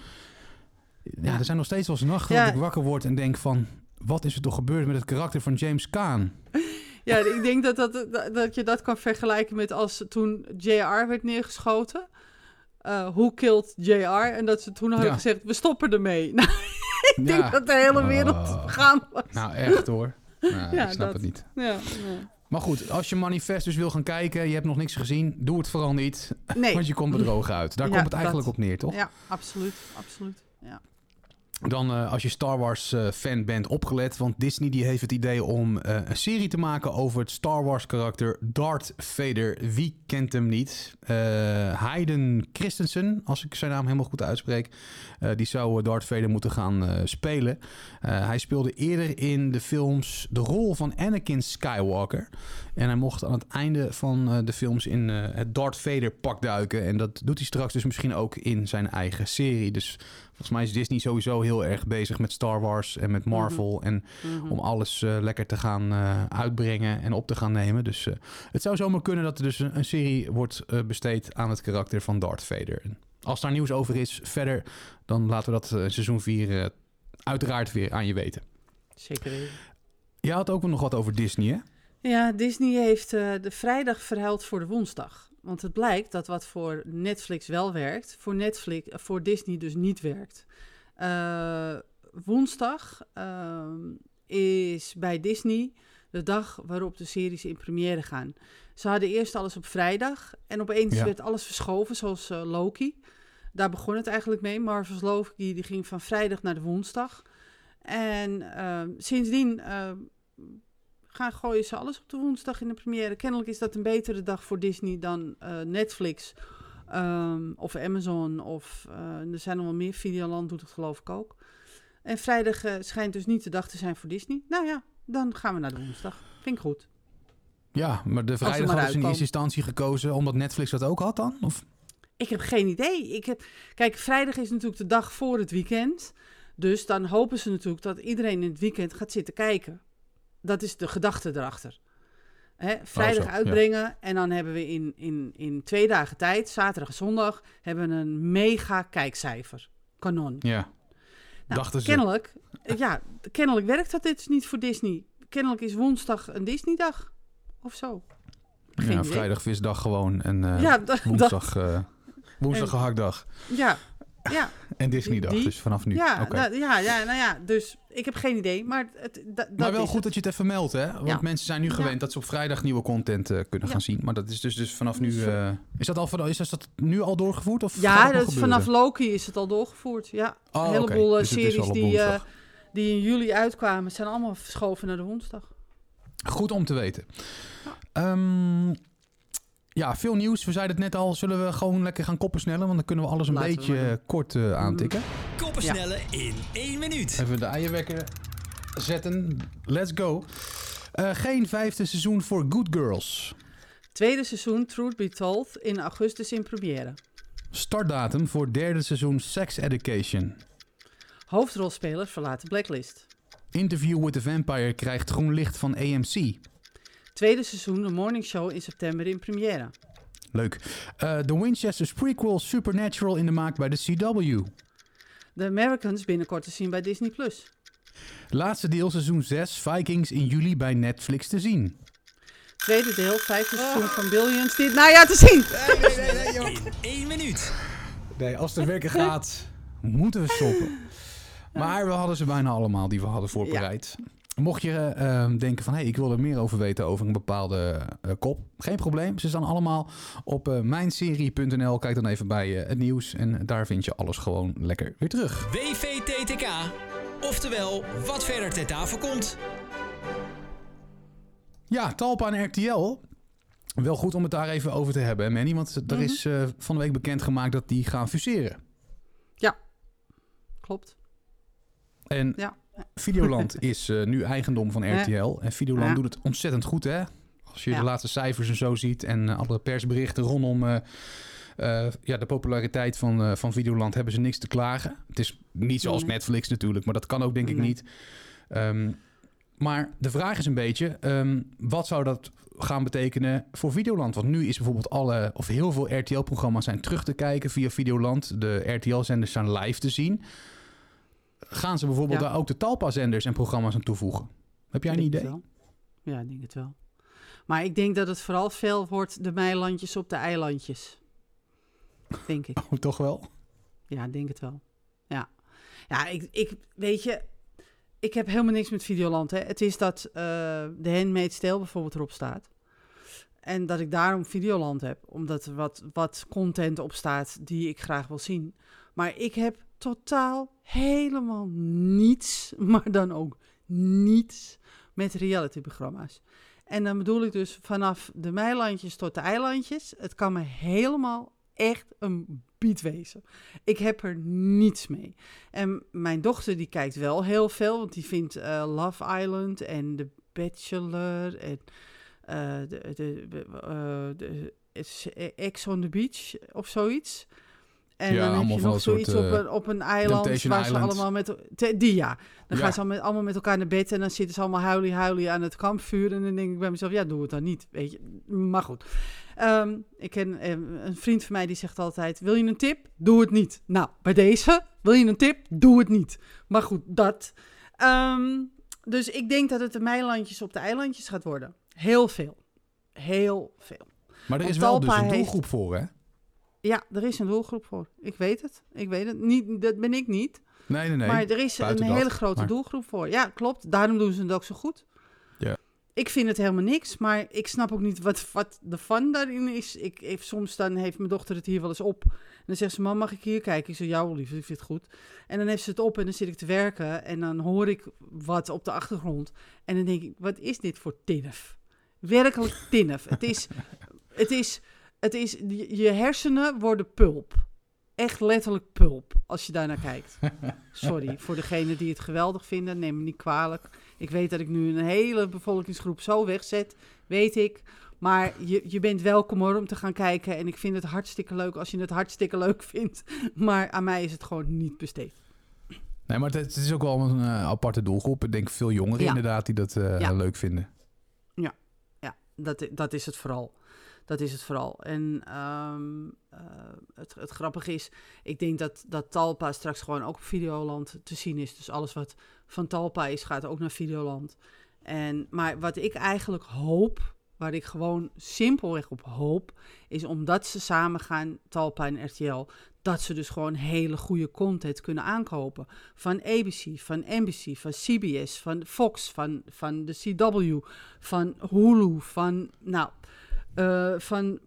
ja, er zijn nog steeds wel eens nachten dat ik wakker word en denk van... Wat is er toch gebeurd met het karakter van James Caan? Ja, ik denk dat, dat, dat, je dat kan vergelijken met als toen JR werd neergeschoten. Uh, Who Killed JR? En dat ze toen hadden ja. gezegd, we stoppen ermee. Nou, ik ja. denk dat de hele wereld uh, gaan was. Nou, echt hoor. Nou, ja, ik snap dat, het niet. Ja, maar goed, als je Manifest dus wil gaan kijken, je hebt nog niks gezien, doe het vooral niet. Nee. Want je komt bedrogen uit. Daar komt het eigenlijk dat, op neer, toch? Ja, absoluut. absoluut. Ja. Dan uh, als je Star Wars uh, fan bent, opgelet. Want Disney die heeft het idee om uh, een serie te maken over het Star Wars karakter Darth Vader. Wie kent hem niet? Hayden Christensen, als ik zijn naam helemaal goed uitspreek. die zou Darth Vader moeten gaan spelen. hij speelde eerder in de films de rol van Anakin Skywalker. En hij mocht aan het einde van de films in het Darth Vader pak duiken. En dat doet hij straks dus misschien ook in zijn eigen serie. Dus Volgens mij is Disney sowieso heel erg bezig met Star Wars en met Marvel. Mm -hmm. En mm -hmm. om alles uh, lekker te gaan uh, uitbrengen en op te gaan nemen. Dus uh, het zou zomaar kunnen dat er dus een, een serie wordt besteed aan het karakter van Darth Vader. En als daar nieuws over is verder, dan laten we dat seizoen 4 uiteraard weer aan je weten. Zeker weten. Je had ook nog wat over Disney, hè? Ja, Disney heeft de vrijdag verhuild voor de woensdag. Want het blijkt dat wat voor Netflix wel werkt, voor, Netflix, voor Disney dus niet werkt. Uh, woensdag uh, is bij Disney de dag waarop de series in première gaan. Ze hadden eerst alles op vrijdag en opeens Ja. werd alles verschoven, zoals eh, Loki. Daar begon het eigenlijk mee. Marvel's Loki die ging van vrijdag naar de woensdag. En eh, sindsdien eh, gaan gooien ze alles op de woensdag in de première. Kennelijk is dat een betere dag voor Disney dan eh, Netflix ehm, of Amazon. Of eh, er zijn nog wel meer. Videoland doet het geloof ik ook. En vrijdag eh, schijnt dus niet de dag te zijn voor Disney. Nou ja, dan gaan we naar de woensdag. Vind ik goed. Ja, maar de vrijdag hadden ze in eerste instantie gekozen omdat Netflix dat ook had dan? Of? Ik heb geen idee. Ik heb... Kijk, vrijdag is natuurlijk de dag voor het weekend. Dus dan hopen ze natuurlijk dat iedereen in het weekend gaat zitten kijken. Dat is de gedachte erachter. Hè, vrijdag zo, ja. uitbrengen en dan hebben we in, in, in twee dagen tijd, zaterdag en zondag, hebben we een mega kijkcijfer. Kanon. Ja, Nou, dachten ze. Kennelijk, ja, kennelijk werkt dat dit niet voor Disney. Kennelijk is woensdag een Disney-dag. Of zo. Geen Ja, vrijdag visdag gewoon en Ja, da- woensdag, eh woensdag En- gehaktdag. ja, ja. En Disneydag, die- dus vanaf nu. Ja, nou, ja, ja, nou ja, dus ik heb geen idee. Maar, het, dat Maar wel goed het. dat je het even meldt, hè? Want Ja. mensen zijn nu gewend Ja. dat ze op vrijdag nieuwe content eh, kunnen gaan zien. Maar dat is dus, dus vanaf nu... Eh, is, dat al, van- is dat nu al doorgevoerd? Of Ja, dat is vanaf Loki is het al doorgevoerd. Ja, Oh, een heleboel eh, Dus series die, die in juli uitkwamen, zijn allemaal verschoven naar de woensdag. Goed om te weten. Ehm, ja, veel nieuws. We zeiden het net al. Zullen we gewoon lekker gaan koppen snellen? Want dan kunnen we alles een Laten beetje doen. kort eh, aantikken. Koppen Ja. snellen in één minuut. Even de eierwekker zetten. Let's go. Eh, geen vijfde seizoen voor Good Girls. Tweede seizoen Truth Be Told in augustus in première. Startdatum voor derde seizoen Sex Education. Hoofdrolspeler verlaat de blacklist. Interview with the Vampire krijgt groen licht van AMC. Tweede seizoen de Morning Show in september in première. Leuk. Eh, The Winchesters prequel Supernatural in de maak bij de CW. The Americans binnenkort te zien bij Disney+. Laatste deel seizoen 6 Vikings in juli bij Netflix te zien. Tweede deel, vijfde seizoen van Billions dit najaar te zien. In één minuut. Nee, als het werken gaat, moeten we stoppen. Maar we hadden ze bijna allemaal die we hadden voorbereid. Mocht je eh, eh, denken van, hé, hey, ik wil er meer over weten over een bepaalde eh, kop. Geen probleem, ze staan allemaal op eh, mijnserie.nl. Kijk dan even bij eh, het nieuws en daar vind je alles gewoon lekker weer terug. WVTTK. Oftewel, wat verder ter tafel komt. Ja, Talpa en RTL. Wel goed om het daar even over te hebben, hè, Manny? Want er Mhm. is eh, van de week bekendgemaakt dat die gaan fuseren. Klopt. En Ja. Videoland is eh, nu eigendom van. RTL. En Videoland doet het ontzettend goed, hè? Als je de laatste cijfers en zo ziet en eh, alle persberichten rondom eh, ja, de populariteit van, van Videoland, hebben ze niks te klagen. Het is niet zoals Nee. Netflix natuurlijk, maar dat kan ook denk ik niet. Ehm, maar de vraag is een beetje, ehm, wat zou dat gaan betekenen voor Videoland? Want nu is bijvoorbeeld alle, of heel veel RTL-programma's zijn terug te kijken via Videoland. De RTL-zenders zijn live te zien. Gaan ze bijvoorbeeld Ja. daar ook de Talpa-zenders en programma's aan toevoegen? Heb jij een idee? Ja, ik denk het wel. Maar ik denk dat het vooral veel wordt de meilandjes op de eilandjes. Denk ik. Oh, toch wel? Ja, ik denk het wel. Ja, ja ik, ik weet je, ik heb helemaal niks met Videoland. Hè. Het is dat eh de Handmaid's Tale bijvoorbeeld erop staat. En dat ik daarom Videoland heb. Omdat er wat, wat content op staat die ik graag wil zien. Maar ik heb totaal helemaal niets, maar dan ook niets met realityprogramma's. En dan bedoel ik dus vanaf de meilandjes tot de eilandjes. Het kan me helemaal echt een bied wezen. Ik heb er niets mee. En mijn dochter die kijkt wel heel veel, want die vindt eh, Love Island en The Bachelor en eh, de, de, eh, de, Ex on the Beach of zoiets. En Ja, dan heb je nog soort, zoiets op, eh, een, op een eiland waar ze Island. allemaal met... te- Die ja. Dan Ja. gaan ze met, allemaal met elkaar naar bed en dan zitten ze allemaal huilie huilie aan het kampvuur. En dan denk ik bij mezelf, ja, doe het dan niet, weet je. Maar goed. Ehm, ik ken eh, een vriend van mij die zegt altijd, wil je een tip? Doe het niet. Nou, bij deze, wil je een tip? Doe het niet. Maar goed, dat. Ehm, dus ik denk dat het de meilandjes op de eilandjes gaat worden. Heel veel. Heel veel. Maar er is wel dus een heeft- doelgroep voor, hè? Ja, er is een doelgroep voor. Ik weet het. Ik weet het. Niet, dat ben ik niet. Nee, nee, nee. maar er is een hele grote maar- doelgroep voor. Ja, klopt. Daarom doen ze het ook zo goed. Ja. ik vind het helemaal niks, maar ik snap ook niet wat, wat de fun daarin is. Ik, ik, soms dan heeft mijn dochter het hier wel eens op. En dan zegt ze, mam, mag ik hier kijken? Ik zeg, ja, lief, ik vind het goed. En dan heeft ze het op en dan zit ik te werken. En dan hoor ik wat op de achtergrond. En dan denk ik, wat is dit voor tinnef? Werkelijk tinnef. het is, het is, het is, je hersenen worden pulp. Echt letterlijk pulp, als je daarnaar kijkt. Sorry, voor degenen die het geweldig vinden, neem me niet kwalijk. Ik weet dat ik nu een hele bevolkingsgroep zo wegzet, weet ik. Maar je, je bent welkom hoor om te gaan kijken. En ik vind het hartstikke leuk als je het hartstikke leuk vindt. Maar aan mij is het gewoon niet besteed. Nee, maar het, is ook wel een uh, aparte doelgroep. Ik denk veel jongeren inderdaad die dat uh, leuk vinden. Ja, ja dat, dat is het vooral. Dat is het vooral. En ehm, eh, het, het grappige is, ik denk dat, dat Talpa straks gewoon ook op Videoland te zien is. Dus alles wat van Talpa is, gaat ook naar Videoland. En, maar wat ik eigenlijk hoop, waar ik gewoon simpelweg op hoop, is omdat ze samen gaan, Talpa en RTL, dat ze dus gewoon hele goede content kunnen aankopen. Van ABC, van NBC, van CBS, van Fox, van, van de CW, van Hulu, van, nou, uh, van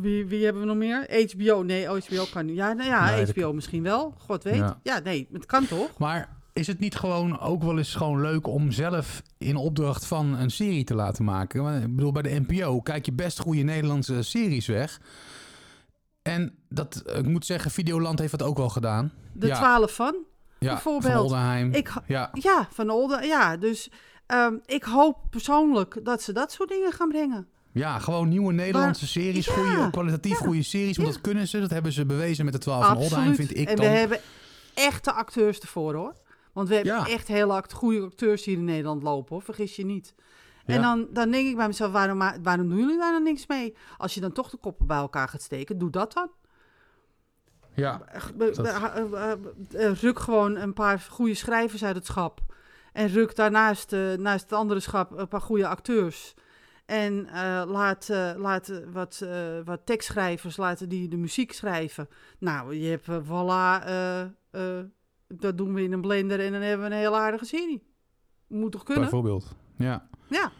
wie, wie hebben we nog meer? HBO. Nee, HBO kan niet. Ja, nou ja, HBO misschien wel. God weet. Ja. ja. nee, het kan toch? Maar is het niet gewoon ook wel eens gewoon leuk om zelf in opdracht van een serie te laten maken? Ik bedoel, bij de NPO kijk je best goede Nederlandse series weg. En dat, ik moet zeggen, Videoland heeft dat ook wel gedaan. De twaalf van? Ja, bijvoorbeeld. van Oldenheim. Ik, ja. ja, van Olden. Ja, dus um, ik hoop persoonlijk dat ze dat soort dingen gaan brengen. Ja, gewoon nieuwe Nederlandse series. Goede, kwalitatief goede series. Want dat kunnen ze. Dat hebben ze bewezen met de 12 van Oldenheim, vind ik En we hebben echte acteurs ervoor, hoor. Want we hebben echt hele goede acteurs hier in Nederland lopen, hoor. Vergis je niet. En dan, dan denk ik bij mezelf, waarom, waarom doen jullie daar dan niks mee? Als je dan toch de koppen bij elkaar gaat steken, doe dat dan. Ja. Ruk gewoon een paar goede schrijvers uit het schap. En ruk daarnaast naast het andere schap een paar goede acteurs. En uh, laat, uh, laat wat, uh, wat tekstschrijvers laten die de muziek schrijven. Nou, je hebt voilà, dat doen we in een blender en dan hebben we een hele aardige serie. Moet toch kunnen? Bijvoorbeeld, ja. Ja,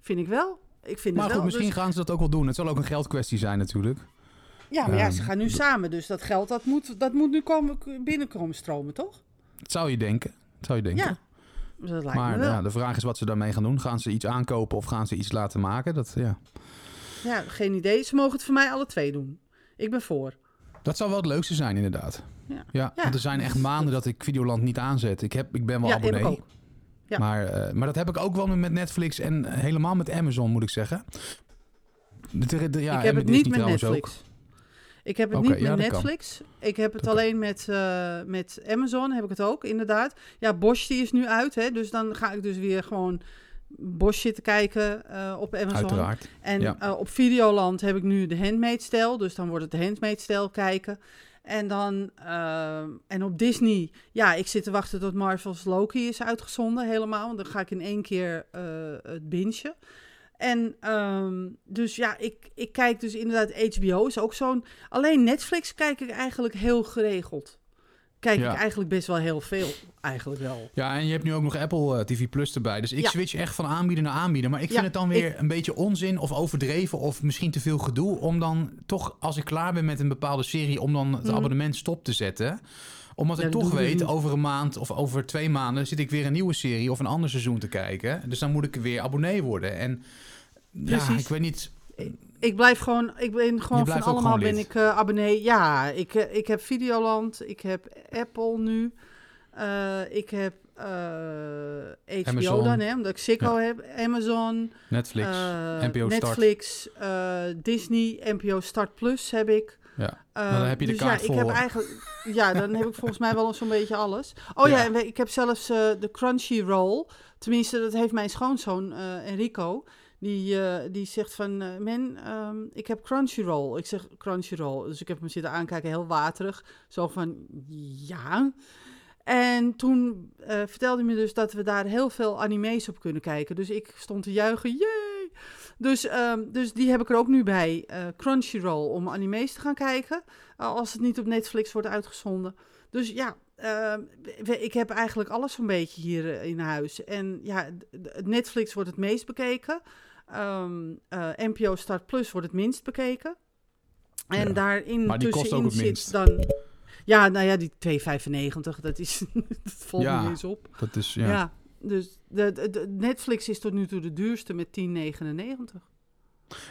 vind ik wel. Ik vind maar het goed, wel, misschien dus... gaan ze dat ook wel doen. Het zal ook een geldkwestie zijn natuurlijk. Ja, maar ja, ze gaan nu samen. Dus dat geld, dat moet, dat moet nu komen, binnenkomen stromen, toch? Dat zou je denken. Dat zou je denken. Ja, dat maar ja, de vraag is wat ze daarmee gaan doen. Gaan ze iets aankopen of gaan ze iets laten maken? Dat, ja. ja, geen idee. Ze mogen het voor mij alle twee doen. Ik ben voor. Dat zou wel het leukste zijn, inderdaad. Ja, ja, want er zijn echt maanden dat ik Videoland niet aanzet. Ik, heb, ik ben wel abonnee. Ja. Maar, uh, maar dat heb ik ook wel met Netflix en helemaal met Amazon, moet ik zeggen. De, de, ja, ik heb het niet met Netflix. Ook. Ik heb het niet met Netflix. Ik heb het alleen met, uh, met Amazon, heb ik het ook, inderdaad. Ja, Bosch die is nu uit, hè, dus dan ga ik dus weer gewoon Bosch zitten kijken uh, op Amazon. Uiteraard. En ja. uh, op Videoland heb ik nu de handmade stijl, dus dan wordt het de handmade stijl kijken. En dan, en op Disney, ja, ik zit te wachten tot Marvel's Loki is uitgezonden helemaal. Want dan ga ik in één keer het bingen. En um, dus ja, ik, ik kijk dus inderdaad HBO is ook zo'n... Alleen Netflix kijk ik eigenlijk heel geregeld. Kijk ik eigenlijk best wel heel veel, eigenlijk wel. Ja, en je hebt nu ook nog Apple uh, TV Plus erbij. Dus ik switch echt van aanbieder naar aanbieder. Maar ik vind het dan weer een beetje onzin of overdreven... of misschien te veel gedoe om dan toch, als ik klaar ben met een bepaalde serie... om dan het mhm. abonnement stop te zetten omdat ik toch weet, over een maand of over twee maanden zit ik weer een nieuwe serie of een ander seizoen te kijken. Dus dan moet ik weer abonnee worden. En Precies. ja, ik weet niet. Ik blijf gewoon, ik ben gewoon van allemaal ben ik uh, abonnee. Ja, ik, uh, ik heb Videoland, ik heb Apple nu, uh, ik heb HBO Amazon. dan, hè, omdat ik Ziggo ja. heb, Amazon, Netflix, NPO Netflix, Disney, NPO Start Plus heb ik. Ja, dan heb je de dus kaart ja, ik heb eigenlijk, ja, dan heb ik volgens mij wel zo'n beetje alles. Oh ja, ja ik heb zelfs de Crunchyroll. Tenminste, dat heeft mijn schoonzoon Enrico. Die, uh, die zegt van, uh, men, um, ik heb Crunchyroll. Ik zeg Crunchyroll. Dus ik heb hem zitten aankijken, heel waterig. Zo van, ja. En toen uh, vertelde hij me dus dat we daar heel veel anime's op kunnen kijken. Dus ik stond te juichen! Dus, um, dus die heb ik er ook nu bij, Crunchyroll, om anime's te gaan kijken. als het niet op Netflix wordt uitgezonden. Dus ja, ehm, ik heb eigenlijk alles zo'n beetje hier eh, in huis. En ja, Netflix wordt het meest bekeken. Ehm, eh, NPO Start Plus wordt het minst bekeken. En Ja, daarin maar die kost tussenin ook het zit minst. dan... Ja, nou ja, die 2,95, dat is... dat valt Ja. niet eens op. Dat is, Ja. ja. Dus de, de- de- Netflix is tot nu toe de duurste met 10,99.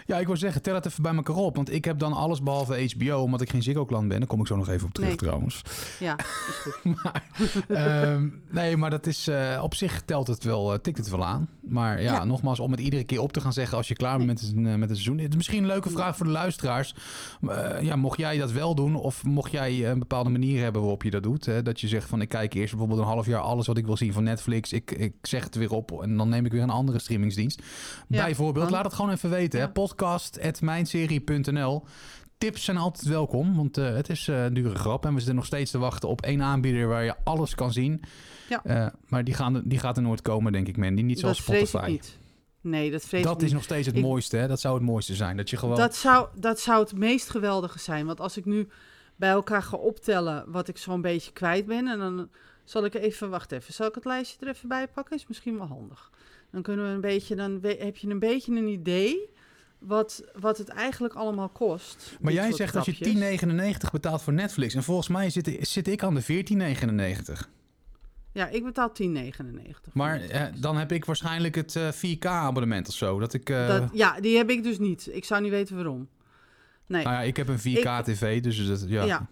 Ja, ik wil zeggen, tel het even bij elkaar op. Want ik heb dan alles behalve HBO, omdat ik geen Ziggo-klant ben. Daar kom ik zo nog even op terug Nee. trouwens. Ja, is goed. maar, ehm, nee, maar dat is, eh, op zich telt het wel, eh, tikt het wel aan. Maar ja, Ja. nogmaals, om het iedere keer op te gaan zeggen als je klaar bent met een, eh, met een seizoen. Het is misschien een leuke vraag voor de luisteraars. Ja, mocht jij dat wel doen of mocht jij een bepaalde manier hebben waarop je dat doet. Hè, dat je zegt van ik kijk eerst bijvoorbeeld een half jaar alles wat ik wil zien van Netflix. Ik, ik zeg het weer op en dan neem ik weer een andere streamingsdienst. Ja, Bijvoorbeeld, laat het gewoon even weten. Hè. Podcast.mijnserie.nl Tips zijn altijd welkom, want eh, het is eh, een dure grap. En we zitten nog steeds te wachten op één aanbieder waar je alles kan zien. Ja. Eh, maar die, gaan, die gaat er nooit komen, denk ik, man. Die niet zoals dat vrees Spotify. ik niet. Nee, dat vrees ik Dat niet. is nog steeds het Ik- mooiste, hè? Dat zou het mooiste zijn. Dat je gewoon... Dat zou, dat zou het meest geweldige zijn. Want als ik nu bij elkaar ga optellen wat ik zo'n beetje kwijt ben. En dan zal ik even, wacht even, zal ik het lijstje er even bij pakken? Is misschien wel handig. Dan kunnen we een beetje, dan heb je een beetje een idee wat, wat het eigenlijk allemaal kost. maar jij zegt dat je grapjes. 10,99 betaalt voor Netflix. En volgens mij zit, zit ik aan de 14,99. Ja, ik betaal 10,99. Maar eh, dan heb ik waarschijnlijk het eh, 4K-abonnement of zo. Dat ik... eh, dat, ja, die heb ik dus niet. Ik zou niet weten waarom. Nee. Nou ja, ik heb een 4K-tv, dus dat, ja. Ja.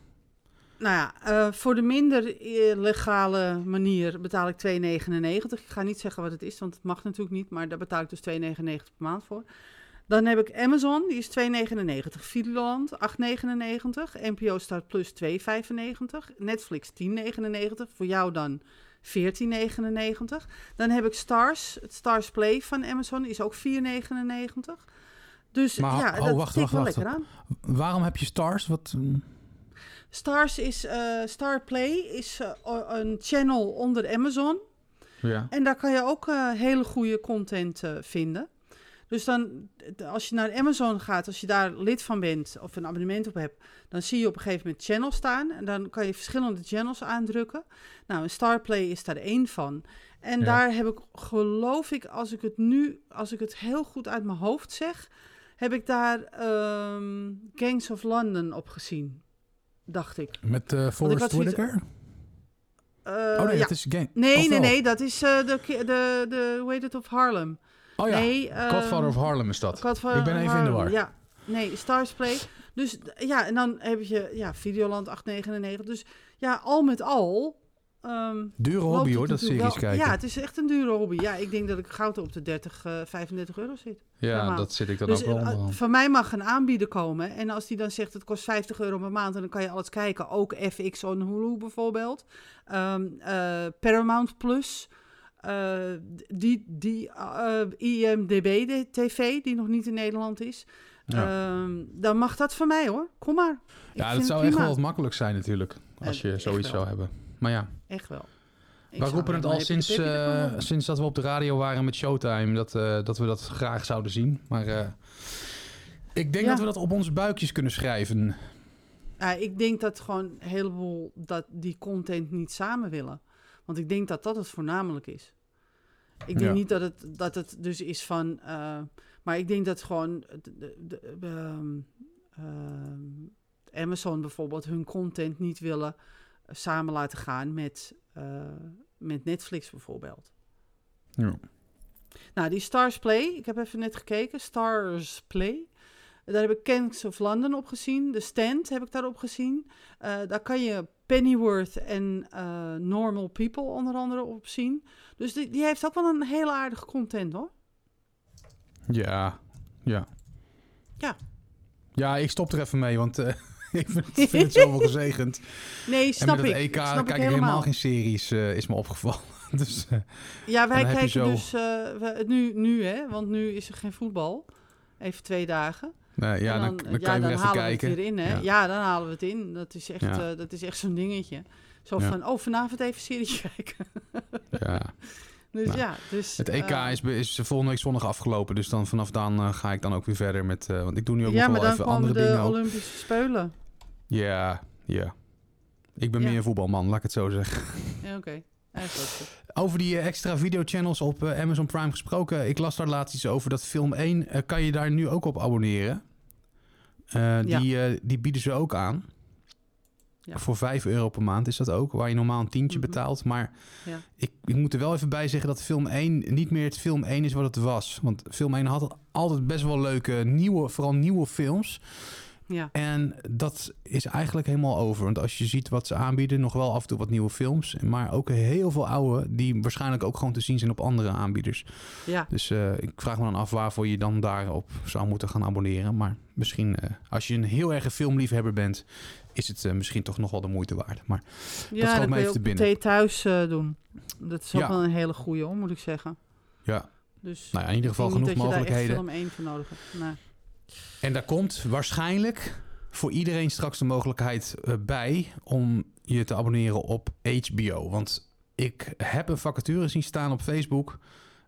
Nou ja, eh, voor de minder eh, legale manier betaal ik 2,99. Ik ga niet zeggen wat het is, want het mag natuurlijk niet. Maar daar betaal ik dus 2,99 per maand voor. Dan heb ik Amazon, die is 2,99. Videoland 8,99. NPO Start Plus 2,95. Netflix 10,99. Voor jou dan 14,99. Dan heb ik Stars, het Stars Play van Amazon, is ook 4,99. Dus Maar ja, oh, dat wacht, wacht, wel wacht. lekker aan. Waarom heb je Stars? Wat, mm, Stars is, eh Star Play is eh, een channel onder Amazon. ja. En daar kan je ook eh, hele goede content vinden. Dus dan, als je naar Amazon gaat, als je daar lid van bent of een abonnement op hebt, dan zie je op een gegeven moment channels staan. En dan kan je verschillende channels aandrukken. Nou, een Starplay is daar één van. En Ja. daar heb ik, geloof ik, als ik het nu, als ik het heel goed uit mijn hoofd zeg, heb ik daar ehm, Gangs of London op gezien. Dacht ik. Met uh, Forrest Whitaker? Eh, oh nee, ja. dat is gang. Nee, nee, nee, dat is eh, de, de, de, hoe heet het, of Harlem. Oh ja, nee, ehm, Godfather of Harlem is dat. Godfather Ik ben even in de war. Ja, nee, Stars Play. Dus ja, en dan heb je ja, Videoland 899. Dus ja, al met al... ehm, Dure hobby hoor, dat series wel- kijken. Ja, het is echt een dure hobby. Ja, ik denk dat ik goud op de 30, eh 35 euro zit. Ja, normaal. dat zit ik dan Dus ook wel eh, onderaan. van mij mag een aanbieder komen. En als die dan zegt het kost 50 euro per maand... en dan kan je alles kijken. Ook FX on Hulu bijvoorbeeld. Ehm, eh, Paramount Plus. Eh, die die eh, IMDB de TV, die nog niet in Nederland is. Ja. Ehm, dan mag dat van mij hoor. Kom maar. Ik Ja, dat het zou echt wel wat makkelijk zijn natuurlijk. Als Eh, je echt zoiets zou hebben. Maar ja, Echt wel. Ik we roepen het al sinds, eh, sinds dat we op de radio waren met Showtime. Dat, eh, dat we dat graag zouden zien. Maar eh, ik denk Ja. dat we dat op onze buikjes kunnen schrijven. Ik denk dat gewoon een heleboel dat die content niet samen willen. Want ik denk dat dat het voornamelijk is. Ik denk Ja. niet dat het, dat het dus is van... eh, maar ik denk dat gewoon de, de, de- ehm, ehm, Amazon bijvoorbeeld hun content niet willen eh, samen laten gaan met, eh, met Netflix bijvoorbeeld. Ja. Nou, die Stars Play, ik heb even net gekeken, Stars Play. Daar heb ik Kings of London op gezien. De Stand heb ik daarop gezien. Daar kan je Pennyworth en eh, Normal People onder andere op zien. Dus die, die heeft ook wel een hele aardige content hoor. Ja, ja. Ja. Ja, ik stop er even mee, want eh, ik vind, het- vind het zoveel gezegend. Nee, en snap met het ik. EK snap kijk ik ik helemaal geen series, eh, is me opgevallen. dus Ja, wij kijken zo- dus we- nu, nu hè, want nu is er geen voetbal. Even twee dagen. Ja, En dan, dan, kan je halen kijken. we het weer in, hè? Ja. Ja. dan halen we het in. Dat is echt, Ja. eh, dat is echt zo'n dingetje. Zo Ja. van, oh, vanavond even serie kijken. Ja. Dus Nou, ja, dus... Het EK eh, is, is volgende week zondag afgelopen, dus dan vanaf dan eh, ga ik dan ook weer verder met, want ik doe nu ook Ja, nog maar wel even andere de dingen. ook. Olympische Spelen. Ja, ja. Ik ben Ja. meer een voetbalman, laat ik het zo zeggen. Ja, oké. Ja. Over die eh, extra videochannels op eh, Amazon Prime gesproken. Ik las daar laatst iets over dat film 1 eh, kan je daar nu ook op abonneren. Ja. die, die bieden ze ook aan. Ja. Voor 5 euro per maand is dat ook, waar je normaal een tientje Mhm. betaalt. Maar Ja. ik, ik moet er wel even bij zeggen dat film 1 niet meer het film 1 is wat het was. Want film 1 had altijd best wel leuke, nieuwe, vooral nieuwe films. Ja. En dat is eigenlijk helemaal over. Want als je ziet wat ze aanbieden, nog wel af en toe wat nieuwe films. Maar ook heel veel oude, die waarschijnlijk ook gewoon te zien zijn op andere aanbieders. Ja. Dus eh, ik vraag me dan af waarvoor je dan daarop zou moeten gaan abonneren. Maar misschien, eh, als je een heel erge filmliefhebber bent, is het eh, misschien toch nog wel de moeite waard. Maar Ja, dat me kun je even te binnen. thuis doen. Dat is ook Ja. wel een hele goeie, hoor, moet ik zeggen. ja, Dus nou ja, in ieder geval ik genoeg mogelijkheden. echt film 1 voor nodig hebt. Nee. En daar komt waarschijnlijk voor iedereen straks de mogelijkheid eh, bij om je te abonneren op HBO. Want ik heb een vacature zien staan op Facebook.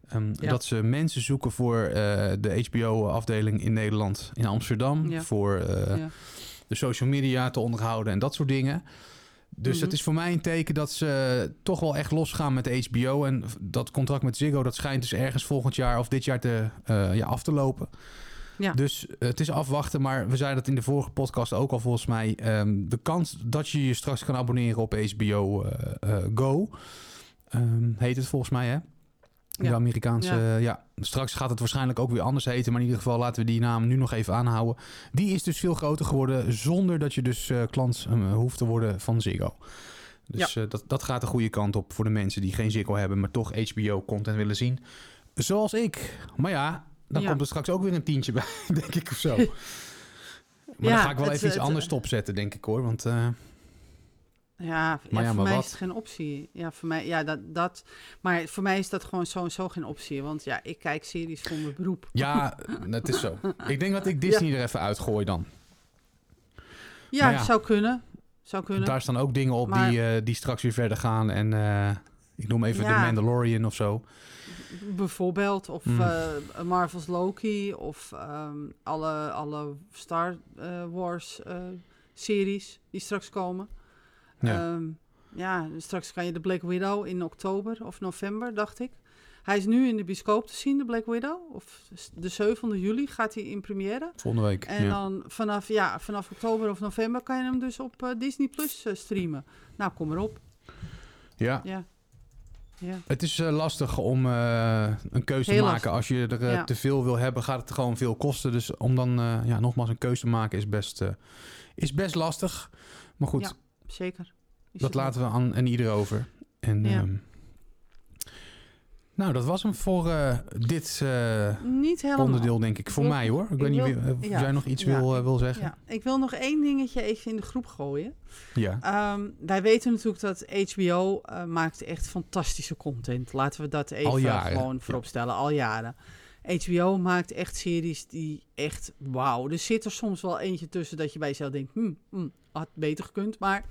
ehm, Ja. Dat ze mensen zoeken voor eh, de HBO-afdeling in Nederland, in Amsterdam. Ja. Voor eh, Ja. de social media te onderhouden en dat soort dingen. Dus Mhm. het is voor mij een teken dat ze toch wel echt losgaan met HBO. En dat contract met Ziggo, dat schijnt dus ergens volgend jaar of dit jaar te, ja, af te lopen. Ja. Dus eh, het is afwachten, maar we zeiden dat in de vorige podcast ook al volgens mij. ehm, de kans dat je je straks kan abonneren op HBO eh, eh, Go, ehm, heet het volgens mij hè? De Ja. Amerikaanse, Ja. ja. Straks gaat het waarschijnlijk ook weer anders heten, maar in ieder geval laten we die naam nu nog even aanhouden. Die is dus veel groter geworden zonder dat je dus klant eh, hoeft te worden van Ziggo. Dus dat, dat gaat de goede kant op voor de mensen die geen Ziggo hebben, maar toch HBO-content willen zien. Zoals ik. Maar ja, dan Ja. komt er straks ook weer een tientje bij, denk ik of zo. Maar Ja, dan ga ik wel het- even iets het- anders stopzetten, denk ik hoor. Want eh, Ja, Maar ja, voor maar mij wat? is het geen optie. Ja, voor mij, ja, dat, dat. Maar voor mij is dat gewoon sowieso geen optie. Want ja, ik kijk series voor mijn beroep. ja, het is zo. Ik denk dat ik Disney er even uitgooi dan. Ja, zou kunnen. Zou kunnen. Daar staan ook dingen op Maar- die, eh, die straks weer verder gaan. En eh, ik noem even de Mandalorian of zo. Bijvoorbeeld, of Mm. eh, Marvel's Loki, of ehm, alle, alle Star eh, Wars eh, series die straks komen. Ja. Ja. ja, straks kan je de Black Widow in oktober of november, dacht ik. Hij is nu in de bioscoop te zien, de Black Widow. Of de 7 juli gaat hij in première. Volgende week. En ja. dan vanaf, ja, vanaf oktober of november kan je hem dus op Disney Plus streamen. Nou, kom erop. ja. Ja. Ja. Het is eh, lastig om eh, een keuze Heel te maken. Als je er eh, Ja. te veel wil hebben, gaat het gewoon veel kosten. Dus om dan ja, nogmaals een keuze te maken is best, is best lastig. Maar goed, Ja, Zeker. Is dat laten we aan en ieder over. En, Ja. Nou, dat was hem voor eh, dit eh. Niet onderdeel, denk ik. Voor wil- mij hoor. Ik, ik weet niet wil- eh, of ja, jij nog iets ja, wil, wil zeggen. Ja, ik wil nog één dingetje even in de groep gooien. Ja. Ehm, wij weten natuurlijk dat HBO maakt echt fantastische content. Laten we dat even jaren, gewoon ja. voorop stellen, al jaren. HBO maakt echt series die echt wauw. Er zit er soms wel eentje tussen dat je bij jezelf denkt, hmm, hmm, had beter gekund. Maar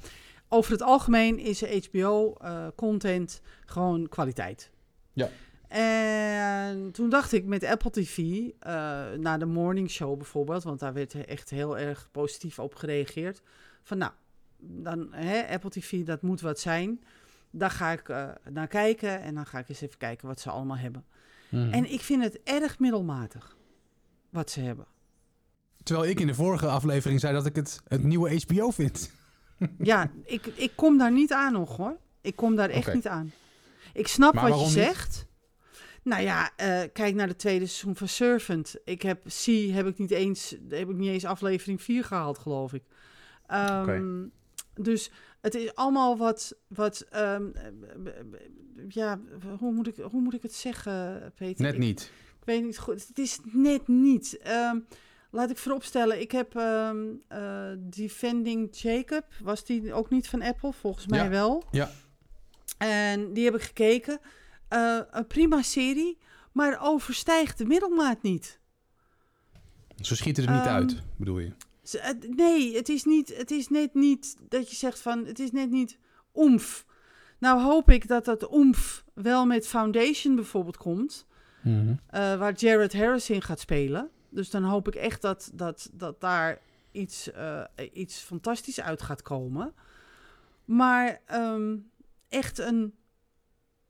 over het algemeen is HBO-content gewoon kwaliteit. Ja. En toen dacht ik met Apple TV, eh na de morning show bijvoorbeeld, want daar werd echt heel erg positief op gereageerd. Van nou, dan hè, Apple TV, dat moet wat zijn. Daar ga ik eh, naar kijken en dan ga ik eens even kijken wat ze allemaal hebben. Mhm. En ik vind het erg middelmatig wat ze hebben. Terwijl ik in de vorige aflevering zei dat ik het het nieuwe HBO vind. Ja, ik, ik kom daar niet aan nog hoor. Ik kom daar echt niet aan. Ik snap Maar wat je niet? zegt. Nou ja, eh, kijk naar de tweede seizoen van Servant. Ik heb C heb ik niet eens, heb ik niet eens aflevering 4 gehaald, geloof ik. Ehm. Dus het is allemaal wat, wat ehm, eh, ja, hoe moet, ik, hoe moet ik het zeggen, Peter? Net niet. ik weet niet goed. Het is net niet. Ehm, laat ik vooropstellen, ik heb eh, Defending Jacob, was die ook niet van Apple? Volgens mij Ja. wel. Ja. En die heb ik gekeken. Eh, een prima serie, maar overstijgt de middelmaat niet. Ze schieten er niet Ehm, uit, bedoel je? Ze- Nee, het is, niet, het is net niet dat je zegt van, het is net niet oemf. Nou hoop ik dat dat oemf wel met Foundation bijvoorbeeld komt. Mhm. eh, waar Jared Harris in gaat spelen. Dus dan hoop ik echt dat, dat, dat daar iets, eh, iets fantastisch uit gaat komen. Maar ehm, echt een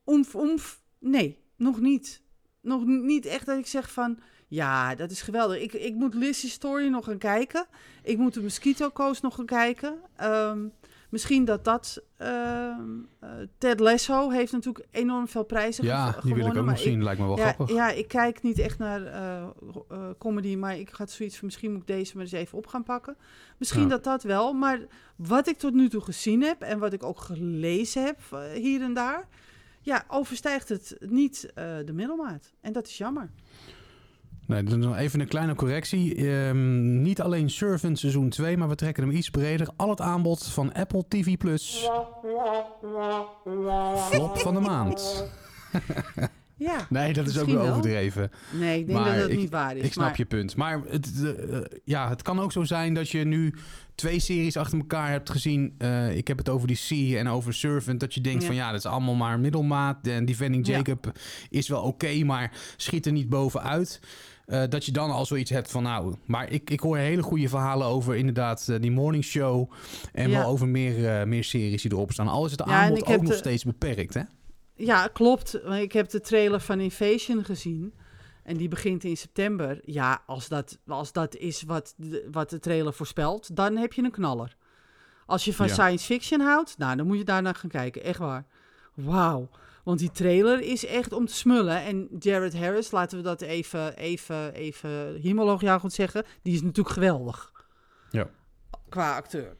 oemf oemf, nee, nog niet. Nog niet echt dat ik zeg van, ja, dat is geweldig. Ik, ik moet Lizzie's Story nog gaan kijken. Ik moet de Mosquito Coast nog gaan kijken. Ehm, misschien dat dat... ehm, eh, Ted Lasso heeft natuurlijk enorm veel prijzen Ja, gev- die wil ik gewonnen, ook nog zien. Lijkt me wel ja, grappig. ja, ik kijk niet echt naar eh, eh, comedy, maar ik had zoiets van misschien moet ik deze maar eens even op gaan pakken. Misschien Ja. dat dat wel, maar wat ik tot nu toe gezien heb en wat ik ook gelezen heb hier en daar, ja, overstijgt het niet de middelmaat. En dat is jammer. Nee, dan nog even een kleine correctie. Ehm, niet alleen Servant seizoen 2, maar we trekken hem iets breder. Al het aanbod van Apple TV Plus. Flop van de maand. Ja, Nee, dat is ook wel wel. overdreven. nee, ik denk Maar dat dat ik- niet waar is. Ik snap maar, je punt. Maar het, eh, eh, ja, het kan ook zo zijn dat je nu twee series achter elkaar hebt gezien. Eh, ik heb het over die Sea en over Servant. Dat je denkt Ja. van ja, dat is allemaal maar middelmaat. En Defending Ja. Jacob is wel oké, maar schiet er niet bovenuit. Eh, dat je dan al zoiets hebt van nou... Maar ik, ik hoor hele goede verhalen over inderdaad eh, die morning show. En Ja. wel over meer, eh, meer series die erop staan. Al is het Ja, aanbod ook nog de- steeds beperkt, hè? Ja, klopt. Ik heb de trailer van Invasion gezien. En die begint in september. Ja, als dat, als dat is wat de, wat de trailer voorspelt, dan heb je een knaller. Als je van Ja. science fiction houdt, nou, dan moet je daarna gaan kijken. Echt waar. Wauw. Want die trailer is echt om te smullen. En Jared Harris, laten we dat even, even, even zeggen, die is natuurlijk geweldig. Ja. Qua acteur.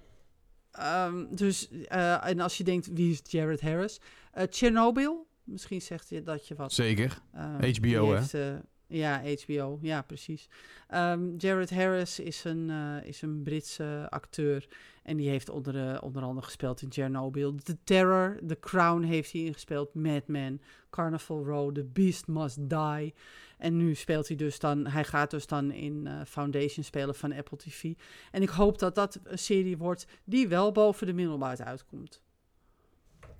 Ehm, dus, eh, en als je denkt, wie is Jared Harris? Eh Chernobyl, misschien zegt je dat je wat. Zeker. Ehm, HBO, die hè? Ja, HBO, ja, precies. Ehm, Jared Harris is een, eh, is een Britse acteur. En die heeft onder, eh, onder andere gespeeld in Chernobyl. The Terror, The Crown heeft hij ingespeeld. Mad Men, Carnival Row, The Beast Must Die. En nu speelt hij dus dan... Hij gaat dus dan in eh, Foundation spelen van Apple TV. En ik hoop dat dat een serie wordt die wel boven de middelmaat uitkomt.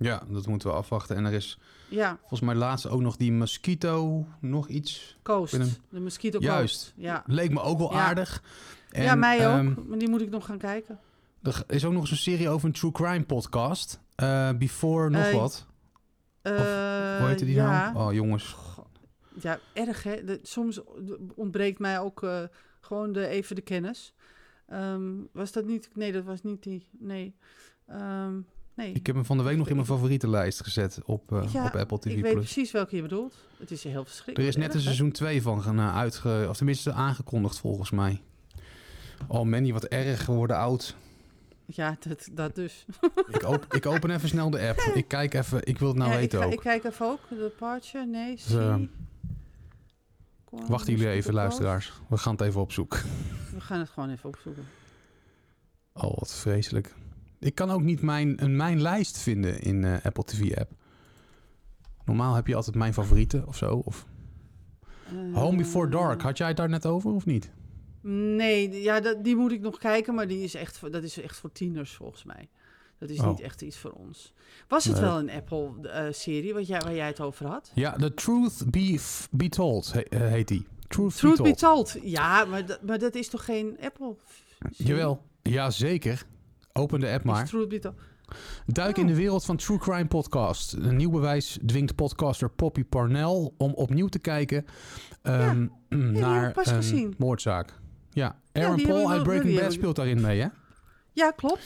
Ja, dat moeten we afwachten. En er is Ja, volgens mij laatst ook nog die Mosquito, nog iets. Coast. De Mosquito Juist. Coast. Ja. Leek me ook wel Ja. aardig. En, ja, mij ook. ehm, maar die moet ik nog gaan kijken. er is ook nog eens een serie over een true crime podcast. Eh, Before nog Eh, wat. Eh, Hoe heette die ja. nou? Oh, jongens. Ja, erg hè. De- soms ontbreekt mij ook eh, gewoon de, even de kennis. Ehm, was dat niet? Nee, dat was niet die. Nee. Ehm, nee. Ik heb hem van de week nog in mijn favorietenlijst gezet op, eh, Ja, op Apple TV+. ik weet precies welke je bedoelt. Het is heel Er verschrikkelijk. is net een erg, seizoen 2 van gaan eh, uitge... Of tenminste aangekondigd volgens mij. Oh man, die wat erg geworden oud. Ja, dat, dat dus. Ik, op, ik open even snel de app. Ik kijk even. Ik wil het nou ja, weten ook. ik kijk even ook. De Departure, nee. Dus, Wachten jullie even, luisteraars. We gaan het even opzoeken. We gaan het gewoon even opzoeken. Oh, wat vreselijk. Ik kan ook niet mijn, een mijn lijst vinden in eh, Apple TV app. Normaal heb je altijd mijn favorieten of zo. Of Home Before Dark. Eh, Had jij het daar net over of niet? Nee, ja, dat, die moet ik nog kijken, maar die is echt, voor- dat is echt voor tieners volgens mij. Dat is Oh. niet echt iets voor ons. Was het Nee. wel een Apple-serie wat jij, waar jij het over had? Ja, The Truth Be, Told he- eh, heet die. Truth, Truth Be Be Told. Told. Ja, maar, dat- maar dat is toch geen Apple? Jawel. Jazeker. Open de app maar. Duik Oh. in de wereld van True Crime Podcast. Een nieuw bewijs dwingt podcaster Poppy Parnell om opnieuw te kijken ehm, heb naar ik pas een gezien. moordzaak. Ja, Aaron Paul uit Breaking Bad speelt daarin mee, hè? Ja, klopt.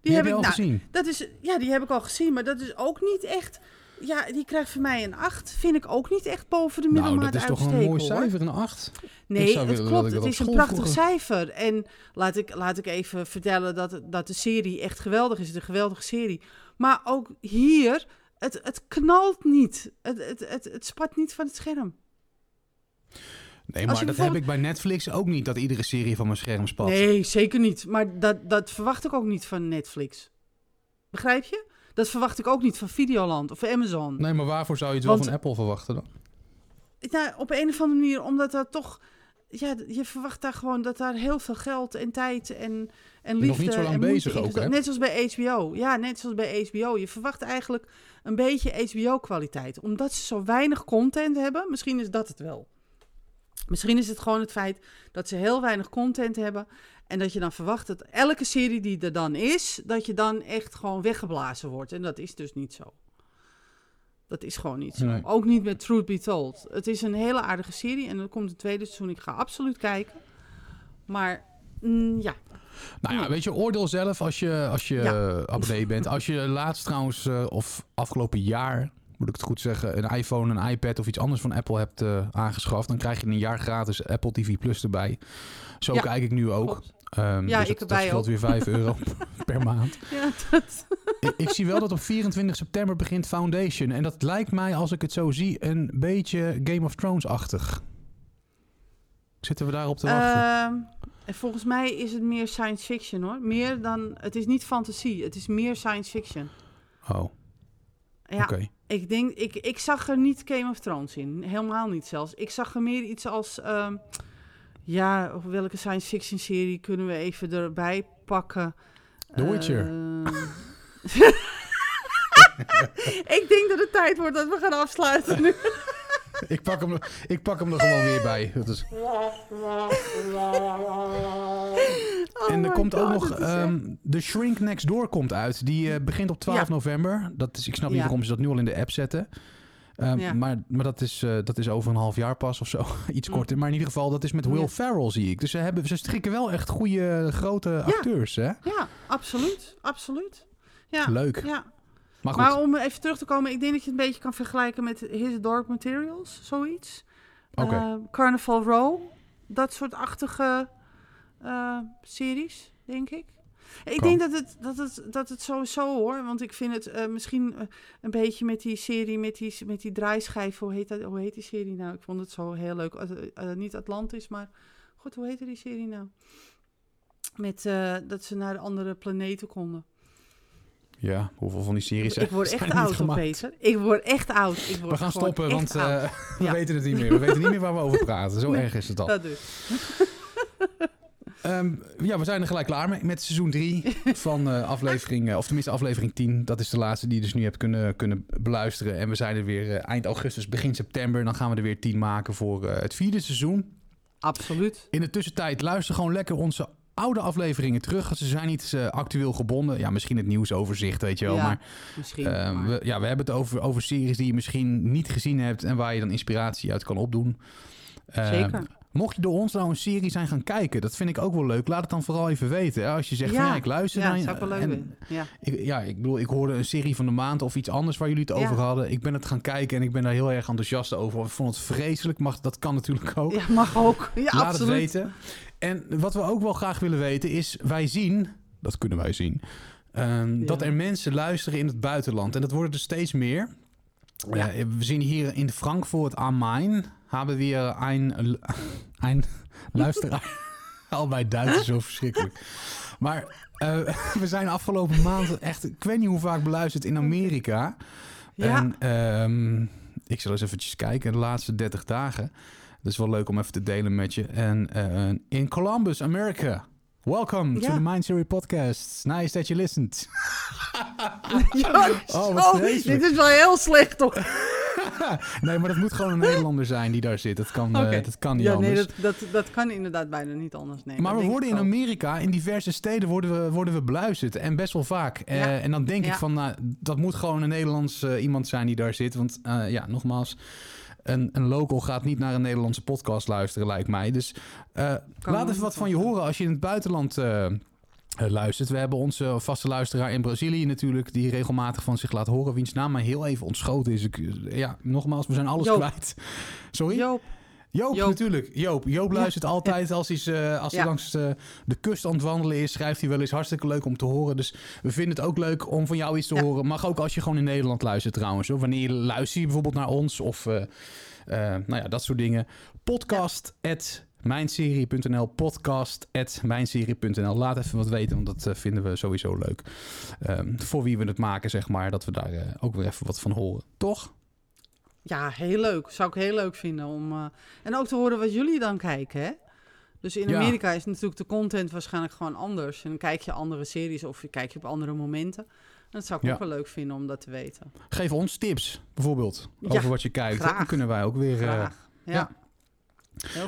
Die, Die, heb ik al nou, gezien. Dat is, ja, die heb ik al gezien, maar dat is ook niet echt. Ja, die krijgt van mij een 8. Vind ik ook niet echt boven de Nou, middelmaat dat is toch een uitsteken, mooi cijfer, een 8. Nee, het willen klopt. dat Het is een prachtig vroeger- cijfer. En laat ik, laat ik even vertellen dat, dat de serie echt geweldig is. Het is een geweldige serie. Maar ook hier, het, het knalt niet. Het, het, het, het spat niet van het scherm. Nee, maar dat heb ik bij Netflix ook niet, dat iedere serie van mijn scherm spat. Nee, zeker niet. Maar dat, dat verwacht ik ook niet van Netflix. Begrijp je? Dat verwacht ik ook niet van Videoland of Amazon. Nee, maar waarvoor zou je het wel van Apple verwachten dan? Nou, op een of andere manier, omdat dat toch... Ja, je verwacht daar gewoon dat daar heel veel geld en tijd en, en liefde... Nog niet zo lang en moeite bezig ook, hè? Net zoals bij HBO. Ja, net zoals bij HBO. Je verwacht eigenlijk een beetje HBO-kwaliteit. Omdat ze zo weinig content hebben. Misschien is dat het wel. Misschien is het gewoon het feit dat ze heel weinig content hebben. En dat je dan verwacht dat elke serie die er dan is, dat je dan echt gewoon weggeblazen wordt. En dat is dus niet zo. Dat is gewoon niet zo. Nee. Ook niet met Truth Be Told. Het is een hele aardige serie en er komt een tweede seizoen. Ik ga absoluut kijken. Maar mm, ja, Nou ja, weet je, oordeel zelf als je, als je Ja. abonnee bent. Als je laatst trouwens, eh, of afgelopen jaar, moet ik het goed zeggen, een iPhone, een iPad of iets anders van Apple hebt eh, aangeschaft, dan krijg je een jaar gratis Apple TV Plus erbij. Zo Ja, kijk ik nu ook. klopt. Ehm, Ja, dus ik dat, erbij dat ook. weer 5 euro per maand. ja dat, ik, ik zie wel dat op 24 september begint Foundation. En dat lijkt mij, als ik het zo zie, een beetje Game of Thrones-achtig. Zitten we daarop te wachten? En volgens mij is het meer science fiction hoor. Meer dan, het is niet fantasie, het is meer science fiction. oh, Ja, oké. ik denk, ik, ik zag er niet Game of Thrones in. Helemaal niet zelfs. Ik zag er meer iets als, ehm, ja, welke science fiction serie kunnen we even erbij pakken? The Witcher. Ehm, ik denk dat het tijd wordt dat we gaan afsluiten nu. Ik, pak hem, ik pak hem er gewoon weer bij. Dat is... Oh en er my komt ook nog echt- ehm The Shrink Next Door komt uit. Die eh, begint op 12 Ja. november. Dat is, ik snap niet Ja. waarom ze dat nu al in de app zetten. Ehm, Ja. Maar, maar dat, is, eh, dat is over een half jaar pas of zo. Iets Mm. korter. Maar in ieder geval, dat is met Will. Ferrell, zie ik. Dus ze, hebben, ze strikken wel echt goede, grote acteurs, hè? Ja, absoluut. Absoluut. Ja, Leuk. ja. Maar Maar om even terug te komen, ik denk dat je het een beetje kan vergelijken met His Dark Materials, zoiets. Oké. Eh, Carnival Row, dat soort achtige eh, series, denk ik. Ik denk dat het, dat, het, dat het sowieso hoor, want ik vind het eh, misschien eh, een beetje met die serie, met die, met die draaischijf, hoe heet, dat, hoe heet die serie nou? Ik vond het zo heel leuk. Eh, niet Atlantis, maar goed, hoe heette die serie nou? Met dat ze naar andere planeten konden. ja, hoeveel van die series Ik word echt oud, gemaakt? Peter. Ik word echt oud. Ik word We gaan stoppen, want we Ja. weten het niet meer. We weten niet meer waar we over praten. Zo Nee, erg is het al. Dat dus. Ehm, ja, we zijn er gelijk klaar mee met seizoen 3 van eh, aflevering, eh, of tenminste aflevering 10. Dat is de laatste die je dus nu hebt kunnen, kunnen beluisteren. En we zijn er weer eh, eind augustus, begin september. Dan gaan we er weer 10 maken voor het vierde seizoen. Absoluut. In de tussentijd luister gewoon lekker onze oude afleveringen terug. Ze zijn niet eh, actueel gebonden. Ja, misschien het nieuwsoverzicht, weet je wel. Ja, Maar Misschien. eh, maar- we, ja, we hebben het over, over series die je misschien niet gezien hebt... en waar je dan inspiratie uit kan opdoen. Eh, Zeker. Mocht je door ons nou een serie zijn gaan kijken, dat vind ik ook wel leuk. Laat het dan vooral even weten. Als je zegt, Ja. van, ja, ik luister Ja, naar ik wel leuk en. Ja. ik, ja, ik bedoel, ik hoorde een serie van de maand of iets anders waar jullie het Ja. over hadden. Ik ben het gaan kijken en ik ben daar heel erg enthousiast over. Ik vond het vreselijk, mag, dat kan natuurlijk ook. ja, mag ook. Ja, Laat absoluut. het weten. En wat we ook wel graag willen weten is, wij zien, dat kunnen wij zien, ehm, dat er mensen luisteren in het buitenland. En dat worden er steeds meer. Ja. We zien hier in Frankfurt am Main hebben we een, een luisteraar. Al bij Duits is zo verschrikkelijk. Maar eh, we zijn afgelopen maand echt, ik weet niet hoe vaak beluisterd in Amerika. Ja. En ehm, ik zal eens eventjes kijken, de laatste 30 dagen. Dat is wel leuk om even te delen met je. En eh, in Columbus, America. Welcome to the Mind Series podcast. Nice that you listened. Oh, vreselijk. dit is wel heel slecht, toch? nee, maar dat moet gewoon een Nederlander zijn die daar zit. Dat kan, eh, dat kan niet ja, anders. nee, dat, dat, dat kan inderdaad bijna niet anders. Nee, maar we worden in. Amerika, in diverse steden, worden we, worden we beluisterd. En best wel vaak. Eh, en dan denk ik van, nou, dat moet gewoon een Nederlands eh, iemand zijn die daar zit. Want ja, nogmaals, een, een local gaat niet naar een Nederlandse podcast luisteren, lijkt mij. Dus Kan laat even wat van je horen als je in het buitenland luistert. We hebben onze vaste luisteraar in Brazilië natuurlijk, die regelmatig van zich laat horen. Wiens naam mij heel even ontschoten is. Ik, ja, nogmaals, we zijn alles Joop. kwijt. Sorry? Joop, Joop, Joop. natuurlijk. Joop, Joop Ja. luistert altijd als, hij, eh, als hij langs eh, de kust aan het wandelen is. Schrijft hij wel eens hartstikke leuk om te horen. Dus we vinden het ook leuk om van jou iets te Ja. horen. Mag ook als je gewoon in Nederland luistert trouwens. Hoor. Wanneer je luistert bijvoorbeeld naar ons of eh, eh, nou ja, dat soort dingen. Podcast at mijnserie.nl podcast at mijnserie.nl Laat even wat weten, want dat eh, vinden we sowieso leuk. Ehm, voor wie we het maken, zeg maar, dat we daar eh, ook weer even wat van horen. Toch? ja, heel leuk. Zou ik heel leuk vinden om... eh, en ook te horen wat jullie dan kijken, hè? Dus in Ja. Amerika is natuurlijk de content waarschijnlijk gewoon anders. En dan kijk je andere series of je kijk je op andere momenten. En dat zou ik Ja. ook wel leuk vinden om dat te weten. Geef ons tips, bijvoorbeeld, Ja, over wat je kijkt. Dan kunnen wij ook weer... Graag. ja.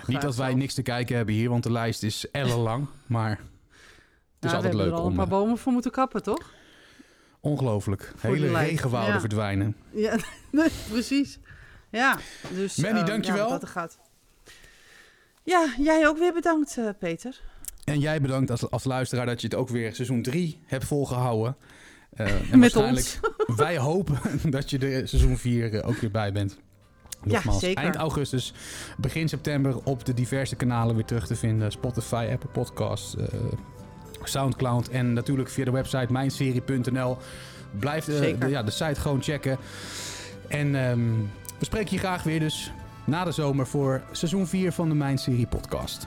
Niet dat wij niks te kijken hebben hier, want de lijst is ellenlang. maar is we altijd hebben leuk er al om... een paar eh, bomen voor moeten kappen, toch? Ongelooflijk. Voor de Hele regenwouden ja. verdwijnen. Ja, precies. Ja, dus... Manny, eh, dankjewel. Ja, wat dat gaat. Ja, jij ook weer bedankt, eh, Peter. En jij bedankt als, als luisteraar dat je het ook weer seizoen 3 hebt volgehouden. Eh, en Met waarschijnlijk, wij hopen dat je er seizoen 4 ook weer bij bent. Nogmaals, zeker. eind augustus, begin september op de diverse kanalen weer terug te vinden. Spotify, Apple Podcasts, eh, Soundcloud en natuurlijk via de website mijnserie.nl. Blijf de, ja, de site gewoon checken. En ehm, we spreken je graag weer dus na de zomer voor seizoen 4 van de Mijn Serie podcast.